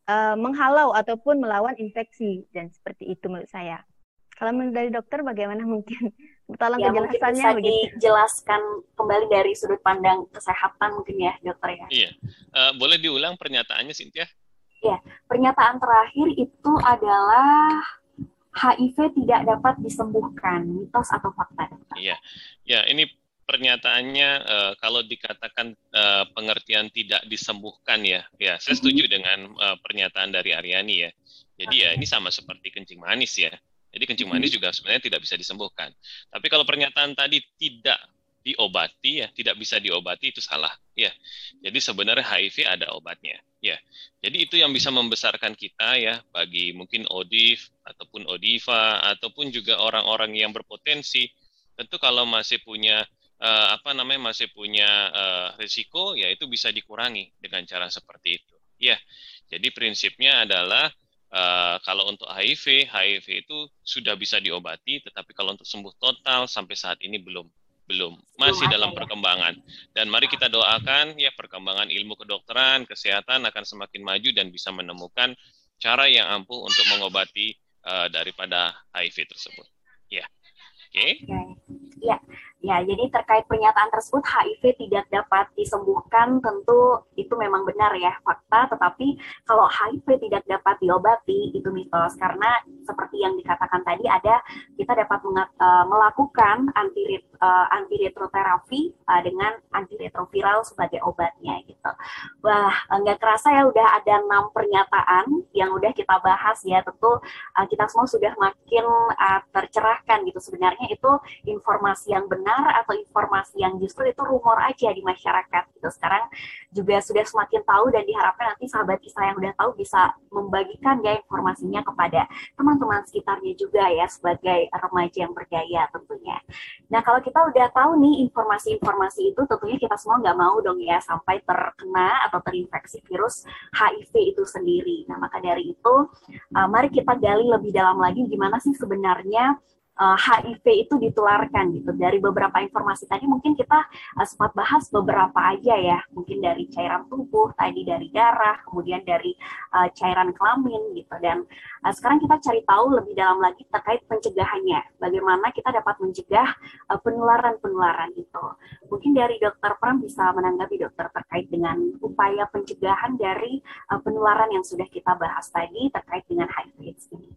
uh, menghalau ataupun melawan infeksi dan seperti itu menurut saya. Kalau dari dokter bagaimana (laughs) mungkin? Tolong ya, kejelasannya mungkin bisa begitu. dijelaskan kembali dari sudut pandang kesehatan mungkin ya dokter ya. Iya, uh, boleh diulang pernyataannya Cynthia? Ya, pernyataan terakhir itu adalah HIV tidak dapat disembuhkan, mitos atau fakta? Iya, ya ini pernyataannya uh, kalau dikatakan uh, pengertian tidak disembuhkan ya, ya saya setuju mm -hmm. dengan uh, pernyataan dari Aryani ya. Jadi ya ini sama seperti kencing manis ya. Jadi kencing manis juga sebenarnya tidak bisa disembuhkan. Tapi kalau pernyataan tadi tidak diobati ya, tidak bisa diobati itu salah. Ya. Jadi sebenarnya HIV ada obatnya. Ya. Jadi itu yang bisa membesarkan kita ya bagi mungkin ODIF ataupun ODIVA ataupun juga orang-orang yang berpotensi. Tentu kalau masih punya uh, apa namanya masih punya uh, risiko ya itu bisa dikurangi dengan cara seperti itu. Ya. Jadi prinsipnya adalah Uh, kalau untuk HIV, HIV itu sudah bisa diobati, tetapi kalau untuk sembuh total sampai saat ini belum belum masih dalam ya. perkembangan dan mari kita doakan ya perkembangan ilmu kedokteran kesehatan akan semakin maju dan bisa menemukan cara yang ampuh untuk mengobati uh, daripada HIV tersebut ya oke okay. ya Ya, jadi terkait pernyataan tersebut HIV tidak dapat disembuhkan tentu itu memang benar ya fakta, tetapi kalau HIV tidak dapat diobati itu mitos. Karena seperti yang dikatakan tadi ada kita dapat uh, melakukan anti uh, antiretroterapi uh, dengan antiretroviral sebagai obatnya gitu. Wah, nggak kerasa ya udah ada enam pernyataan yang udah kita bahas ya tentu uh, kita semua sudah makin uh, tercerahkan gitu sebenarnya itu informasi yang benar atau informasi yang justru itu rumor aja di masyarakat gitu. Sekarang juga sudah semakin tahu dan diharapkan nanti sahabat kisah yang udah tahu bisa membagikan ya informasinya kepada teman-teman sekitarnya juga ya sebagai remaja yang bergaya tentunya. Nah kalau kita udah tahu nih informasi-informasi itu tentunya kita semua nggak mau dong ya sampai terkena atau terinfeksi virus HIV itu sendiri. Nah maka dari itu uh, mari kita gali lebih dalam lagi gimana sih sebenarnya uh, HIV itu ditularkan gitu. Dari beberapa informasi tadi mungkin kita uh, sempat bahas beberapa aja ya, mungkin dari cairan tubuh, tadi dari darah, kemudian dari uh, cairan kelamin gitu. Dan uh, sekarang kita cari tahu lebih dalam lagi terkait pencegahannya. Bagaimana kita dapat mencegah uh, penularan-penularan itu. Mungkin dari dokter Pram bisa menanggapi dokter terkait dengan upaya pencegahan dari uh, penularan yang sudah kita bahas tadi terkait dengan HIV ini.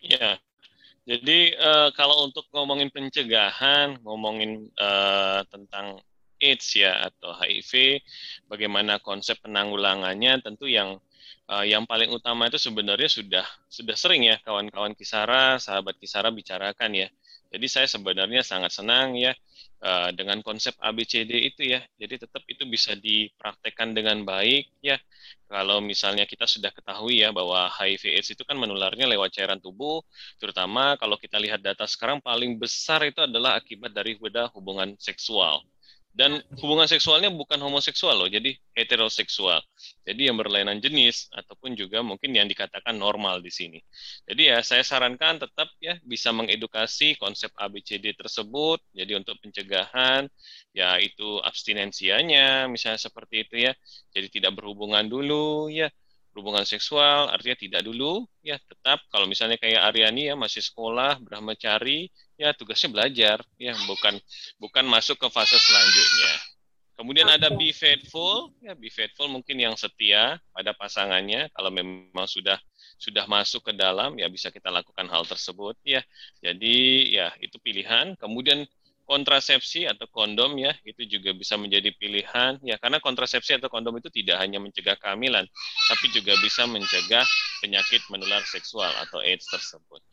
Ya, jadi uh, kalau untuk ngomongin pencegahan, ngomongin uh, tentang AIDS ya atau HIV, bagaimana konsep penanggulangannya, tentu yang uh, yang paling utama itu sebenarnya sudah sudah sering ya kawan-kawan Kisara, sahabat Kisara bicarakan ya. Jadi saya sebenarnya sangat senang ya uh, dengan konsep ABCD itu ya. Jadi tetap itu bisa dipraktekkan dengan baik ya. Kalau misalnya kita sudah ketahui ya bahwa HIV AIDS itu kan menularnya lewat cairan tubuh, terutama kalau kita lihat data sekarang paling besar itu adalah akibat dari hubungan seksual. Dan hubungan seksualnya bukan homoseksual loh, jadi heteroseksual. Jadi yang berlainan jenis ataupun juga mungkin yang dikatakan normal di sini. Jadi ya saya sarankan tetap ya bisa mengedukasi konsep ABCD tersebut. Jadi untuk pencegahan ya itu abstinensianya misalnya seperti itu ya. Jadi tidak berhubungan dulu ya hubungan seksual artinya tidak dulu ya tetap. Kalau misalnya kayak Aryani ya masih sekolah brahmacari ya tugasnya belajar ya bukan bukan masuk ke fase selanjutnya. Kemudian ada be faithful ya be faithful mungkin yang setia pada pasangannya. Kalau memang sudah sudah masuk ke dalam ya bisa kita lakukan hal tersebut ya. Jadi ya itu pilihan. Kemudian kontrasepsi atau kondom ya itu juga bisa menjadi pilihan ya karena kontrasepsi atau kondom itu tidak hanya mencegah kehamilan tapi juga bisa mencegah penyakit menular seksual atau AIDS tersebut.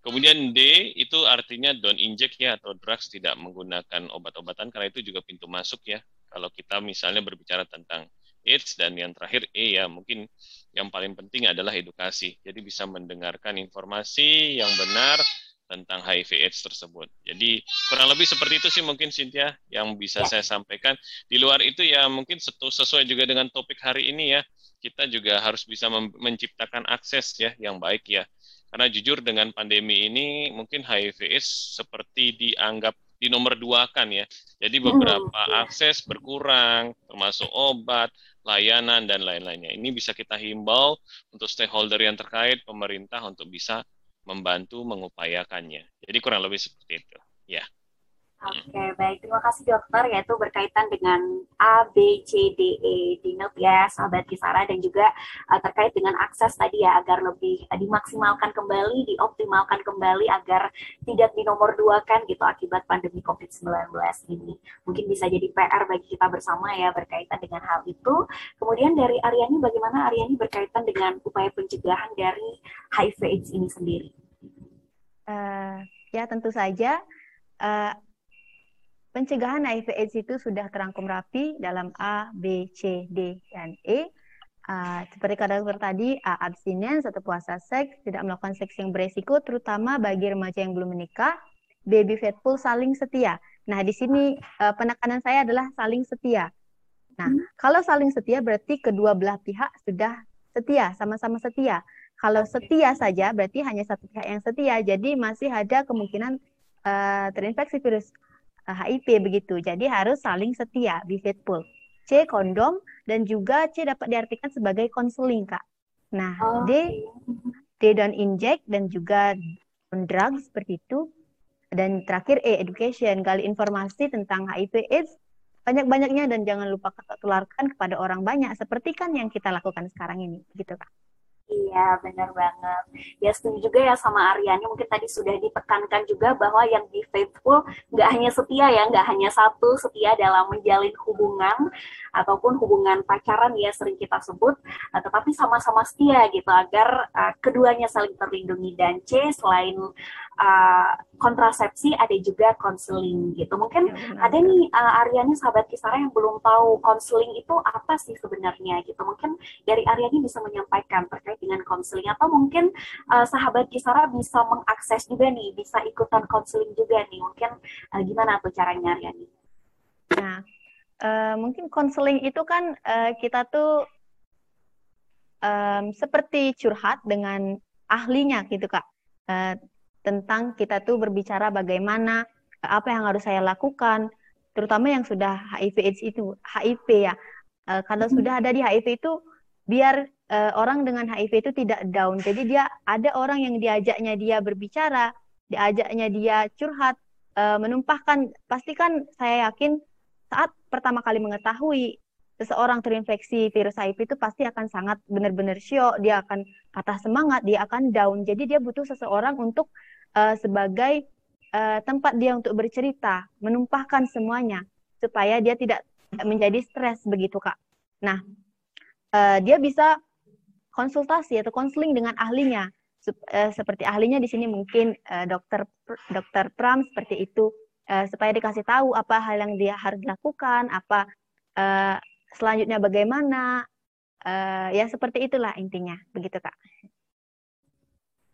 Kemudian D itu artinya don't inject ya atau drugs tidak menggunakan obat-obatan karena itu juga pintu masuk ya kalau kita misalnya berbicara tentang AIDS dan yang terakhir E ya mungkin yang paling penting adalah edukasi. Jadi bisa mendengarkan informasi yang benar tentang HIV AIDS tersebut. Jadi kurang lebih seperti itu sih mungkin Cynthia yang bisa ya. saya sampaikan. Di luar itu ya mungkin sesuai juga dengan topik hari ini ya, kita juga harus bisa menciptakan akses ya yang baik ya. Karena jujur dengan pandemi ini mungkin HIV AIDS seperti dianggap di nomor dua kan ya. Jadi beberapa hmm. akses berkurang, termasuk obat, layanan dan lain-lainnya. Ini bisa kita himbau untuk stakeholder yang terkait pemerintah untuk bisa membantu mengupayakannya. Jadi kurang lebih seperti itu. Ya. Oke, okay, baik. Terima kasih dokter, yaitu berkaitan dengan A, B, C, D, E di note ya, sahabat Kisara, dan juga uh, terkait dengan akses tadi ya, agar lebih uh, dimaksimalkan kembali, dioptimalkan kembali, agar tidak dinomor dua kan gitu akibat pandemi COVID-19 ini. Mungkin bisa jadi PR bagi kita bersama ya, berkaitan dengan hal itu. Kemudian dari Aryani, bagaimana Aryani berkaitan dengan upaya pencegahan dari HIV AIDS ini sendiri? Uh, ya, tentu saja. Uh, Pencegahan HIV AIDS itu sudah terangkum rapi dalam A, B, C, D, dan E. Uh, seperti kata dokter tadi, A, abstinens atau puasa seks, tidak melakukan seks yang beresiko, terutama bagi remaja yang belum menikah. Baby faithful, saling setia. Nah, di sini uh, penekanan saya adalah saling setia. Nah, hmm. kalau saling setia berarti kedua belah pihak sudah setia, sama-sama setia. Kalau setia saja berarti hanya satu pihak yang setia, jadi masih ada kemungkinan uh, terinfeksi virus HIV begitu. Jadi harus saling setia, be faithful. C kondom dan juga C dapat diartikan sebagai konseling kak. Nah oh, D D don't inject dan juga on drug seperti itu. Dan terakhir E education, gali informasi tentang HIV AIDS banyak-banyaknya dan jangan lupa tularkan kepada orang banyak seperti kan yang kita lakukan sekarang ini, gitu kak. Iya, benar banget. Ya setuju juga ya sama Aryani. Mungkin tadi sudah ditekankan juga bahwa yang be faithful nggak hanya setia ya, nggak hanya satu setia dalam menjalin hubungan ataupun hubungan pacaran ya sering kita sebut, uh, tetapi sama-sama setia gitu agar uh, keduanya saling terlindungi. Dan C selain uh, kontrasepsi ada juga konseling gitu. Mungkin ya, ada nih uh, Aryani sahabat Kisara yang belum tahu konseling itu apa sih sebenarnya gitu. Mungkin dari Aryani bisa menyampaikan terkait dengan konseling atau mungkin uh, sahabat Kisara bisa mengakses juga nih, bisa ikutan konseling juga nih. Mungkin uh, gimana tuh caranya Aryani? Nah, uh, mungkin konseling itu kan uh, kita tuh um, seperti curhat dengan ahlinya gitu kak. Uh, tentang kita tuh berbicara bagaimana apa yang harus saya lakukan, terutama yang sudah HIV AIDS itu HIV ya. Uh, kalau hmm. sudah ada di HIV itu biar uh, orang dengan HIV itu tidak down. Jadi dia ada orang yang diajaknya dia berbicara, diajaknya dia curhat, uh, menumpahkan. Pastikan saya yakin saat pertama kali mengetahui seseorang terinfeksi virus HIV itu pasti akan sangat benar-benar syok, dia akan patah semangat, dia akan down. Jadi dia butuh seseorang untuk uh, sebagai uh, tempat dia untuk bercerita, menumpahkan semuanya supaya dia tidak menjadi stres begitu kak. Nah, uh, dia bisa konsultasi atau konseling dengan ahlinya uh, seperti ahlinya di sini mungkin uh, dokter dokter Pram seperti itu uh, supaya dikasih tahu apa hal yang dia harus lakukan apa uh, selanjutnya bagaimana? Uh, ya seperti itulah intinya. Begitu kak.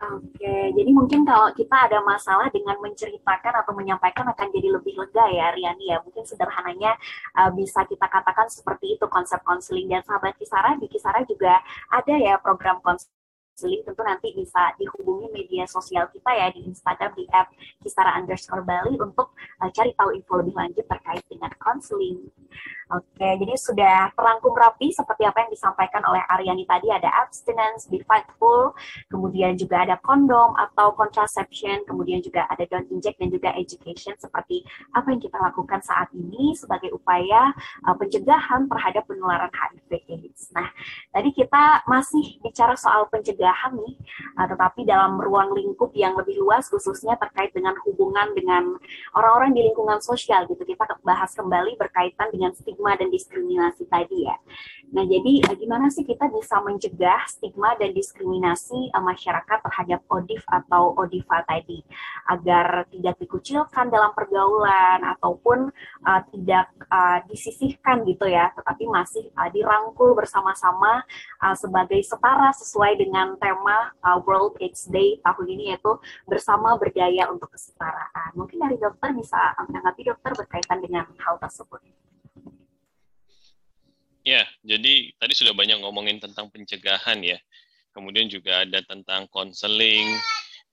Oke, jadi mungkin kalau kita ada masalah dengan menceritakan atau menyampaikan akan jadi lebih lega ya, Riani ya. Mungkin sederhananya uh, bisa kita katakan seperti itu konsep konseling. Dan sahabat Kisara di Kisara juga ada ya program konseling Sulit tentu nanti bisa dihubungi media sosial kita ya di Instagram di app Kisara underscore Bali untuk uh, cari tahu info lebih lanjut terkait dengan konseling. Oke, jadi sudah terangkum rapi seperti apa yang disampaikan oleh Aryani tadi ada abstinence, be fightful, kemudian juga ada kondom atau contraception, kemudian juga ada don't inject dan juga education seperti apa yang kita lakukan saat ini sebagai upaya uh, pencegahan terhadap penularan HIV/AIDS. Nah, tadi kita masih bicara soal pencegahan pencegahan nih, uh, tetapi dalam ruang lingkup yang lebih luas khususnya terkait dengan hubungan dengan orang-orang di lingkungan sosial gitu. Kita bahas kembali berkaitan dengan stigma dan diskriminasi tadi ya. Nah, jadi uh, gimana sih kita bisa mencegah stigma dan diskriminasi uh, masyarakat terhadap ODIF atau ODIVA tadi agar tidak dikucilkan dalam pergaulan ataupun uh, tidak uh, disisihkan gitu ya, tetapi masih uh, dirangkul bersama-sama uh, sebagai setara sesuai dengan tema uh, World AIDS Day tahun ini yaitu bersama berdaya untuk kesetaraan. Mungkin dari dokter bisa menanggapi dokter berkaitan dengan hal tersebut. Ya, jadi tadi sudah banyak ngomongin tentang pencegahan ya. Kemudian juga ada tentang konseling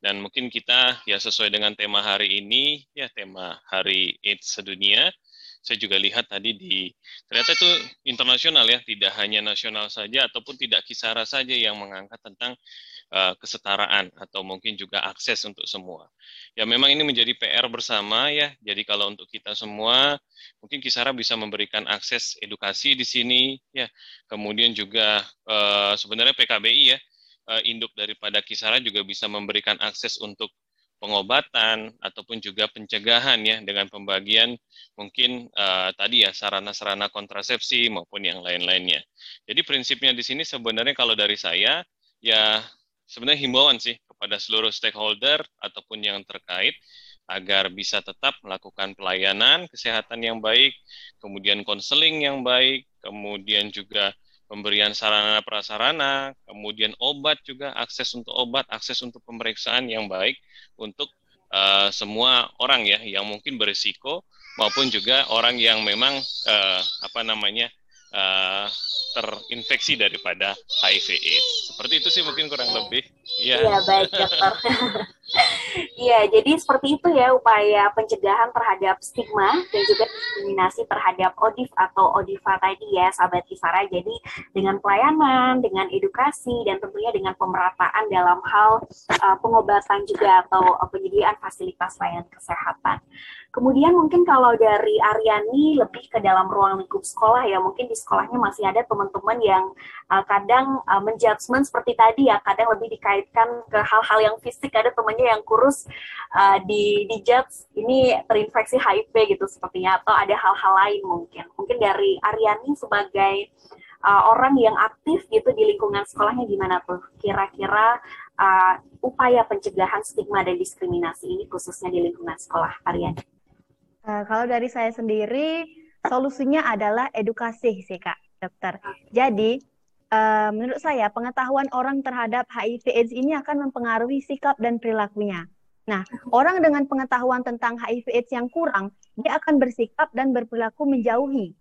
dan mungkin kita ya sesuai dengan tema hari ini ya tema Hari AIDS sedunia saya juga lihat tadi di ternyata itu internasional ya, tidak hanya nasional saja ataupun tidak kisara saja yang mengangkat tentang uh, kesetaraan atau mungkin juga akses untuk semua. Ya memang ini menjadi PR bersama ya. Jadi kalau untuk kita semua mungkin Kisara bisa memberikan akses edukasi di sini ya. Kemudian juga uh, sebenarnya PKBI ya uh, induk daripada Kisara juga bisa memberikan akses untuk pengobatan ataupun juga pencegahan ya dengan pembagian mungkin uh, tadi ya sarana-sarana kontrasepsi maupun yang lain-lainnya. Jadi prinsipnya di sini sebenarnya kalau dari saya ya sebenarnya himbauan sih kepada seluruh stakeholder ataupun yang terkait agar bisa tetap melakukan pelayanan kesehatan yang baik, kemudian konseling yang baik, kemudian juga pemberian sarana prasarana, kemudian obat juga, akses untuk obat, akses untuk pemeriksaan yang baik untuk uh, semua orang ya yang mungkin berisiko maupun juga orang yang memang uh, apa namanya uh, terinfeksi daripada HIV/AIDS. Seperti itu sih mungkin kurang lebih. Iya, ya, baik dokter. (laughs) Iya, jadi seperti itu ya upaya pencegahan terhadap stigma dan juga diskriminasi terhadap ODIF atau ODIFA tadi ya, sahabat Kisara. Jadi dengan pelayanan, dengan edukasi, dan tentunya dengan pemerataan dalam hal uh, pengobatan juga atau uh, penyediaan fasilitas layanan kesehatan. Kemudian mungkin kalau dari Aryani lebih ke dalam ruang lingkup sekolah ya, mungkin di sekolahnya masih ada teman-teman yang uh, kadang uh, menjudgment seperti tadi ya, kadang lebih dikaitkan ke hal-hal yang fisik, ada temannya yang kurus uh, di di judge ini terinfeksi HIV gitu sepertinya, atau ada hal-hal lain mungkin. Mungkin dari Aryani sebagai uh, orang yang aktif gitu di lingkungan sekolahnya gimana tuh? Kira-kira uh, upaya pencegahan stigma dan diskriminasi ini khususnya di lingkungan sekolah Aryani? Uh, kalau dari saya sendiri, solusinya adalah edukasi sih Kak, dokter. Jadi, uh, menurut saya pengetahuan orang terhadap HIV/AIDS ini akan mempengaruhi sikap dan perilakunya. Nah, orang dengan pengetahuan tentang HIV/AIDS yang kurang, dia akan bersikap dan berperilaku menjauhi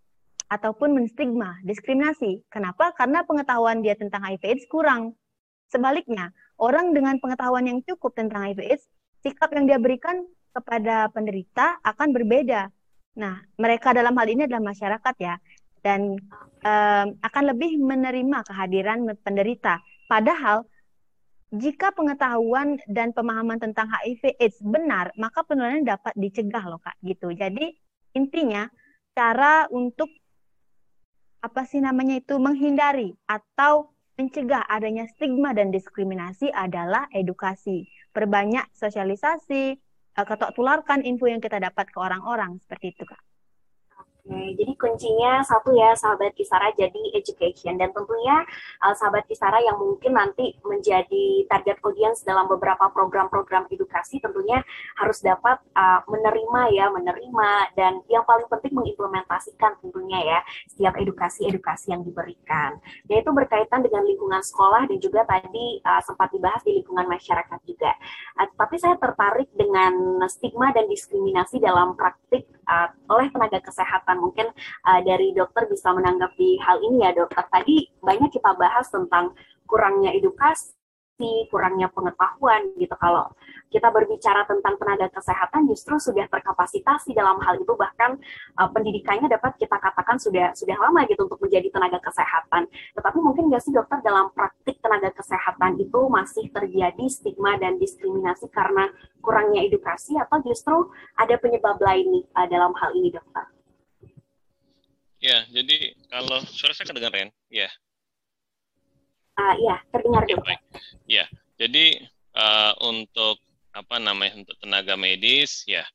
ataupun menstigma, diskriminasi. Kenapa? Karena pengetahuan dia tentang HIV/AIDS kurang. Sebaliknya, orang dengan pengetahuan yang cukup tentang HIV/AIDS, sikap yang dia berikan kepada penderita akan berbeda. Nah, mereka dalam hal ini adalah masyarakat ya, dan um, akan lebih menerima kehadiran penderita. Padahal jika pengetahuan dan pemahaman tentang HIV/AIDS benar, maka penularan dapat dicegah loh kak, gitu. Jadi intinya cara untuk apa sih namanya itu menghindari atau mencegah adanya stigma dan diskriminasi adalah edukasi. Perbanyak sosialisasi, uh, ketok tularkan info yang kita dapat ke orang-orang seperti itu kak. Jadi kuncinya satu ya sahabat Kisara jadi education dan tentunya uh, sahabat Kisara yang mungkin nanti menjadi target audience dalam beberapa program-program edukasi tentunya harus dapat uh, menerima ya menerima dan yang paling penting mengimplementasikan tentunya ya setiap edukasi-edukasi yang diberikan. Yaitu berkaitan dengan lingkungan sekolah dan juga tadi uh, sempat dibahas di lingkungan masyarakat juga. Uh, tapi saya tertarik dengan stigma dan diskriminasi dalam praktik uh, oleh tenaga kesehatan kesehatan. Mungkin uh, dari dokter bisa menanggapi hal ini ya dokter. Tadi banyak kita bahas tentang kurangnya edukasi, kurangnya pengetahuan gitu. Kalau kita berbicara tentang tenaga kesehatan justru sudah terkapasitasi dalam hal itu bahkan uh, pendidikannya dapat kita katakan sudah sudah lama gitu untuk menjadi tenaga kesehatan. Tetapi mungkin nggak sih dokter dalam praktik tenaga kesehatan itu masih terjadi stigma dan diskriminasi karena kurangnya edukasi atau justru ada penyebab lain nih uh, dalam hal ini dokter? Ya, jadi kalau suara saya kedengaran, ya. Uh, ya, terdengar. Ya, baik. Ya, jadi uh, untuk apa namanya untuk tenaga medis, ya,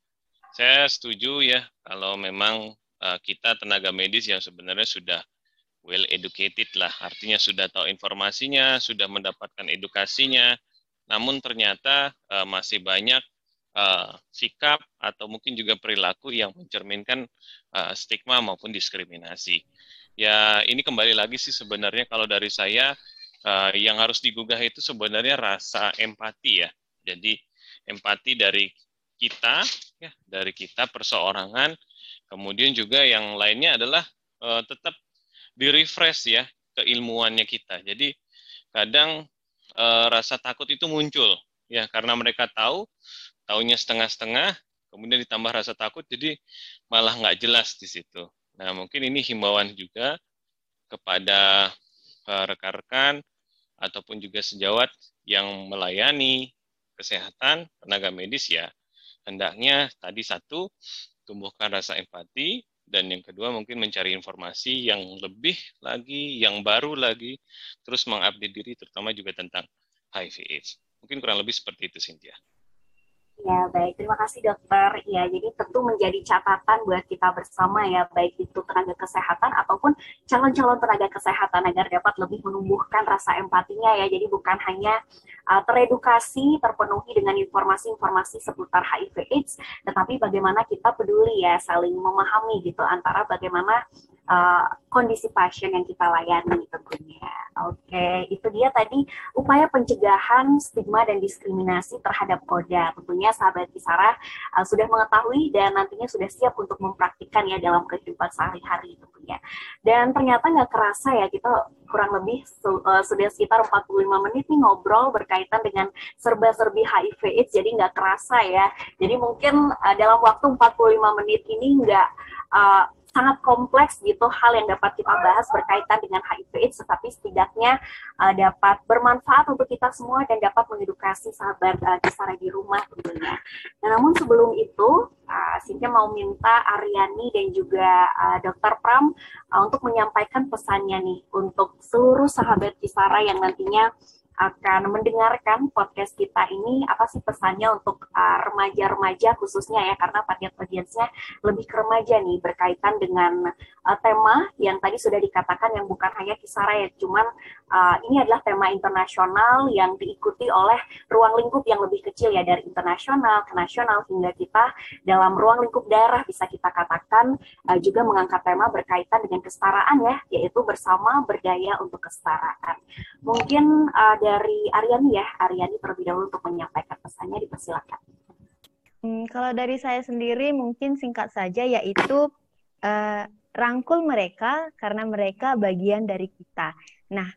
saya setuju ya kalau memang uh, kita tenaga medis yang sebenarnya sudah well educated lah, artinya sudah tahu informasinya, sudah mendapatkan edukasinya, namun ternyata uh, masih banyak uh, sikap atau mungkin juga perilaku yang mencerminkan uh, stigma maupun diskriminasi. Ya ini kembali lagi sih sebenarnya kalau dari saya uh, yang harus digugah itu sebenarnya rasa empati ya. Jadi empati dari kita ya dari kita perseorangan. Kemudian juga yang lainnya adalah uh, tetap di refresh ya keilmuannya kita. Jadi kadang uh, rasa takut itu muncul ya karena mereka tahu tahunya setengah-setengah, kemudian ditambah rasa takut, jadi malah nggak jelas di situ. Nah, mungkin ini himbauan juga kepada rekan-rekan ataupun juga sejawat yang melayani kesehatan tenaga medis ya hendaknya tadi satu tumbuhkan rasa empati dan yang kedua mungkin mencari informasi yang lebih lagi, yang baru lagi, terus mengupdate diri terutama juga tentang HIV AIDS. Mungkin kurang lebih seperti itu Cynthia. Ya, baik. Terima kasih dokter. Ya, jadi tentu menjadi catatan buat kita bersama ya, baik itu tenaga kesehatan ataupun calon-calon tenaga kesehatan agar dapat lebih menumbuhkan rasa empatinya ya. Jadi bukan hanya uh, teredukasi, terpenuhi dengan informasi-informasi seputar HIV AIDS, tetapi bagaimana kita peduli ya, saling memahami gitu antara bagaimana uh, kondisi pasien yang kita layani tentunya. Oke, itu dia tadi upaya pencegahan stigma dan diskriminasi terhadap koda. Tentunya sahabat Kisara uh, sudah mengetahui dan nantinya sudah siap untuk mempraktikkan ya dalam kehidupan sehari-hari tentunya. Dan ternyata nggak kerasa ya kita kurang lebih uh, sudah sekitar 45 menit nih ngobrol berkaitan dengan serba-serbi HIV AIDS jadi nggak kerasa ya. Jadi mungkin uh, dalam waktu 45 menit ini nggak uh, sangat kompleks gitu hal yang dapat kita bahas berkaitan dengan HIV AIDS tetapi setidaknya uh, dapat bermanfaat untuk kita semua dan dapat mengedukasi sahabat uh, Kisara di rumah tentunya. Nah, namun sebelum itu uh, Cynthia mau minta Aryani dan juga uh, Dr. Pram uh, untuk menyampaikan pesannya nih untuk seluruh sahabat Kisara yang nantinya akan mendengarkan podcast kita ini apa sih pesannya untuk uh, remaja-remaja uh, khususnya ya karena target audiensnya lebih ke remaja nih berkaitan dengan uh, tema yang tadi sudah dikatakan yang bukan hanya kisara ya cuman uh, ini adalah tema internasional yang diikuti oleh ruang lingkup yang lebih kecil ya dari internasional ke nasional hingga kita dalam ruang lingkup daerah bisa kita katakan uh, juga mengangkat tema berkaitan dengan kesetaraan ya yaitu bersama berdaya untuk kesetaraan. Mungkin uh, dari Aryani ya. Aryani terlebih dahulu untuk menyampaikan pesannya dipersilakan. Hmm, kalau dari saya sendiri mungkin singkat saja yaitu uh, rangkul mereka karena mereka bagian dari kita. Nah,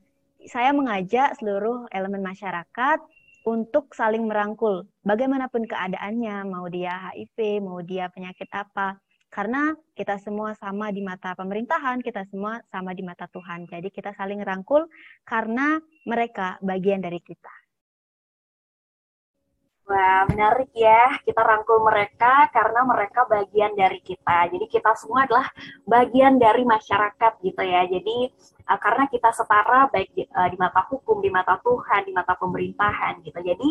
saya mengajak seluruh elemen masyarakat untuk saling merangkul. Bagaimanapun keadaannya, mau dia HIV, mau dia penyakit apa, karena kita semua sama di mata pemerintahan, kita semua sama di mata Tuhan. Jadi kita saling rangkul karena mereka bagian dari kita. Wah, menarik ya. Kita rangkul mereka karena mereka bagian dari kita. Jadi kita semua adalah bagian dari masyarakat gitu ya. Jadi uh, karena kita setara baik di, uh, di mata hukum, di mata Tuhan, di mata pemerintahan gitu. Jadi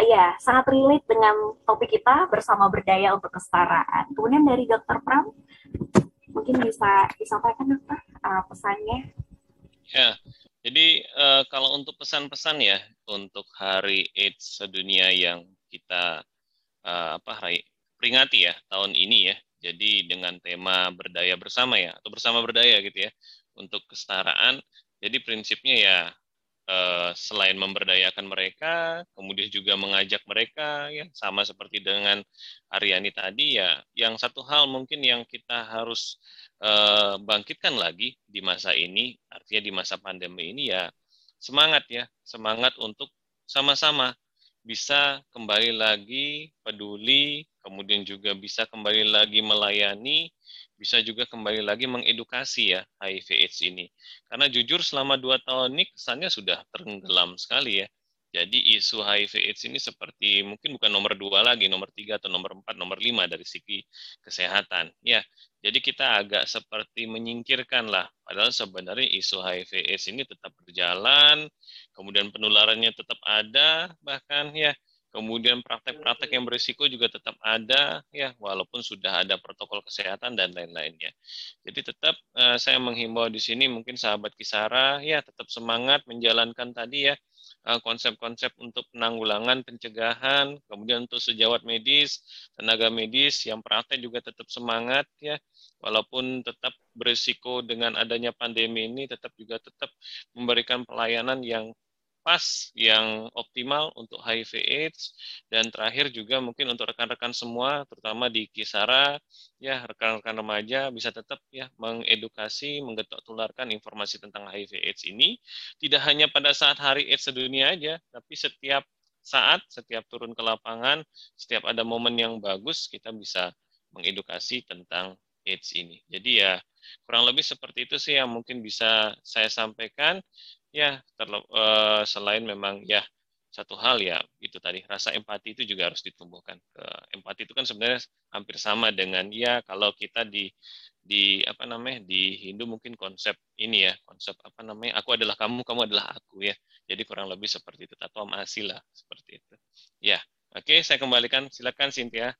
uh, ya sangat relate dengan topik kita bersama berdaya untuk kesetaraan. Kemudian dari Dokter Pram, mungkin bisa disampaikan dokter uh, pesannya. Ya, jadi uh, kalau untuk pesan-pesan ya untuk Hari AIDS sedunia yang kita uh, apa hari peringati ya tahun ini ya. Jadi dengan tema berdaya bersama ya atau bersama berdaya gitu ya untuk kesetaraan. Jadi prinsipnya ya uh, selain memberdayakan mereka, kemudian juga mengajak mereka ya sama seperti dengan Aryani tadi ya. Yang satu hal mungkin yang kita harus uh, bangkitkan lagi di masa ini, artinya di masa pandemi ini ya semangat ya, semangat untuk sama-sama bisa kembali lagi peduli, kemudian juga bisa kembali lagi melayani, bisa juga kembali lagi mengedukasi ya HIV AIDS ini. Karena jujur selama dua tahun ini kesannya sudah tenggelam sekali ya jadi isu HIV AIDS ini seperti mungkin bukan nomor dua lagi, nomor tiga atau nomor empat, nomor lima dari segi kesehatan. Ya, jadi kita agak seperti menyingkirkan lah. Padahal sebenarnya isu HIV AIDS ini tetap berjalan, kemudian penularannya tetap ada, bahkan ya kemudian praktek-praktek yang berisiko juga tetap ada ya walaupun sudah ada protokol kesehatan dan lain-lainnya. Jadi tetap uh, saya menghimbau di sini mungkin sahabat Kisara ya tetap semangat menjalankan tadi ya Eh, konsep-konsep untuk penanggulangan, pencegahan, kemudian untuk sejawat medis, tenaga medis yang praktek juga tetap semangat ya, walaupun tetap berisiko dengan adanya pandemi ini, tetap juga tetap memberikan pelayanan yang pas, yang optimal untuk HIV AIDS. Dan terakhir juga mungkin untuk rekan-rekan semua terutama di Kisara ya rekan-rekan remaja bisa tetap ya mengedukasi, menggetok tularkan informasi tentang HIV AIDS ini. Tidak hanya pada saat Hari AIDS sedunia aja tapi setiap saat, setiap turun ke lapangan, setiap ada momen yang bagus kita bisa mengedukasi tentang AIDS ini. Jadi ya kurang lebih seperti itu sih yang mungkin bisa saya sampaikan ya terlep, uh, selain memang ya satu hal ya itu tadi rasa empati itu juga harus ditumbuhkan. empati itu kan sebenarnya hampir sama dengan ya kalau kita di di apa namanya di Hindu mungkin konsep ini ya konsep apa namanya aku adalah kamu kamu adalah aku ya jadi kurang lebih seperti itu atau masih lah seperti itu ya oke saya kembalikan silakan Cynthia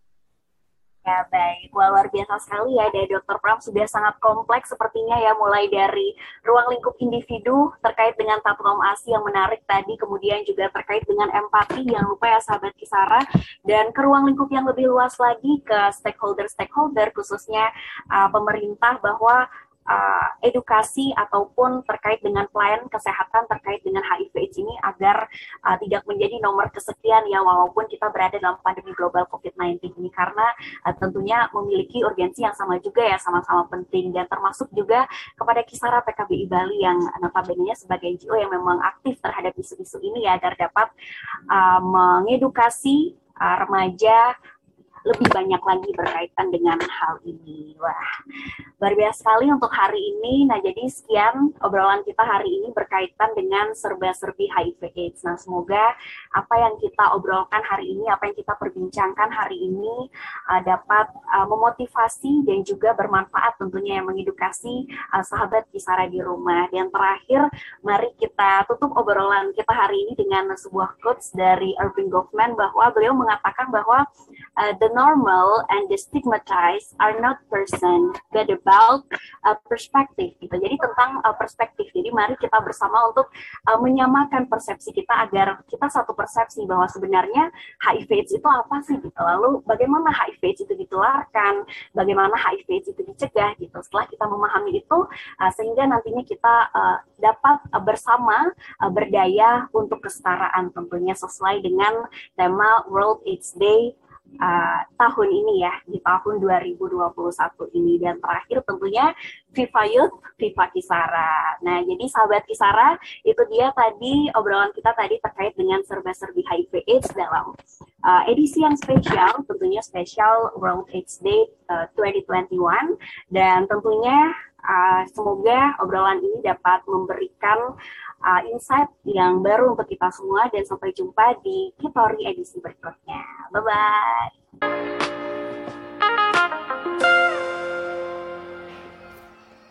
Ya baik, Wah, luar biasa sekali ya dari Dr. Pram sudah sangat kompleks sepertinya ya mulai dari ruang lingkup individu terkait dengan taplom ASI yang menarik tadi, kemudian juga terkait dengan empati yang lupa ya sahabat Kisara dan ke ruang lingkup yang lebih luas lagi ke stakeholder-stakeholder khususnya uh, pemerintah bahwa uh, edukasi ataupun terkait dengan pelayanan kesehatan terkait dengan HIV/AIDS ini agar uh, tidak menjadi nomor kesekian ya walaupun kita berada dalam pandemi global COVID-19 ini. Karena uh, tentunya memiliki urgensi yang sama juga ya sama-sama penting. Dan termasuk juga kepada Kisara PKBI Bali yang notabene sebagai NGO yang memang aktif terhadap isu-isu ini ya agar dapat uh, mengedukasi uh, remaja lebih banyak lagi berkaitan dengan hal ini. Wah, luar biasa sekali untuk hari ini. Nah, jadi sekian obrolan kita hari ini berkaitan dengan serba-serbi HIV AIDS. Nah, semoga apa yang kita obrolkan hari ini, apa yang kita perbincangkan hari ini uh, dapat uh, memotivasi dan juga bermanfaat tentunya yang mengedukasi uh, sahabat Kisara di rumah. Dan terakhir, mari kita tutup obrolan kita hari ini dengan sebuah quotes dari Irving Goffman bahwa beliau mengatakan bahwa uh, the normal and the stigmatized are not person, but about uh, perspective gitu. Jadi tentang uh, perspektif. Jadi mari kita bersama untuk uh, menyamakan persepsi kita agar kita satu persepsi bahwa sebenarnya HIV/AIDS itu apa sih gitu. Lalu bagaimana HIV/AIDS itu ditularkan, bagaimana HIV/AIDS itu dicegah gitu. Setelah kita memahami itu uh, sehingga nantinya kita uh, dapat uh, bersama uh, berdaya untuk kesetaraan tentunya sesuai dengan tema World AIDS Day uh, tahun ini ya di tahun 2021 ini dan terakhir tentunya Viva Youth, Viva Kisara. Nah, jadi sahabat Kisara, itu dia tadi obrolan kita tadi terkait dengan serba-serbi HIV AIDS dalam uh, edisi yang spesial, tentunya spesial World AIDS Day uh, 2021 dan tentunya uh, semoga obrolan ini dapat memberikan uh, insight yang baru untuk kita semua dan sampai jumpa di kitori edisi berikutnya. Bye bye.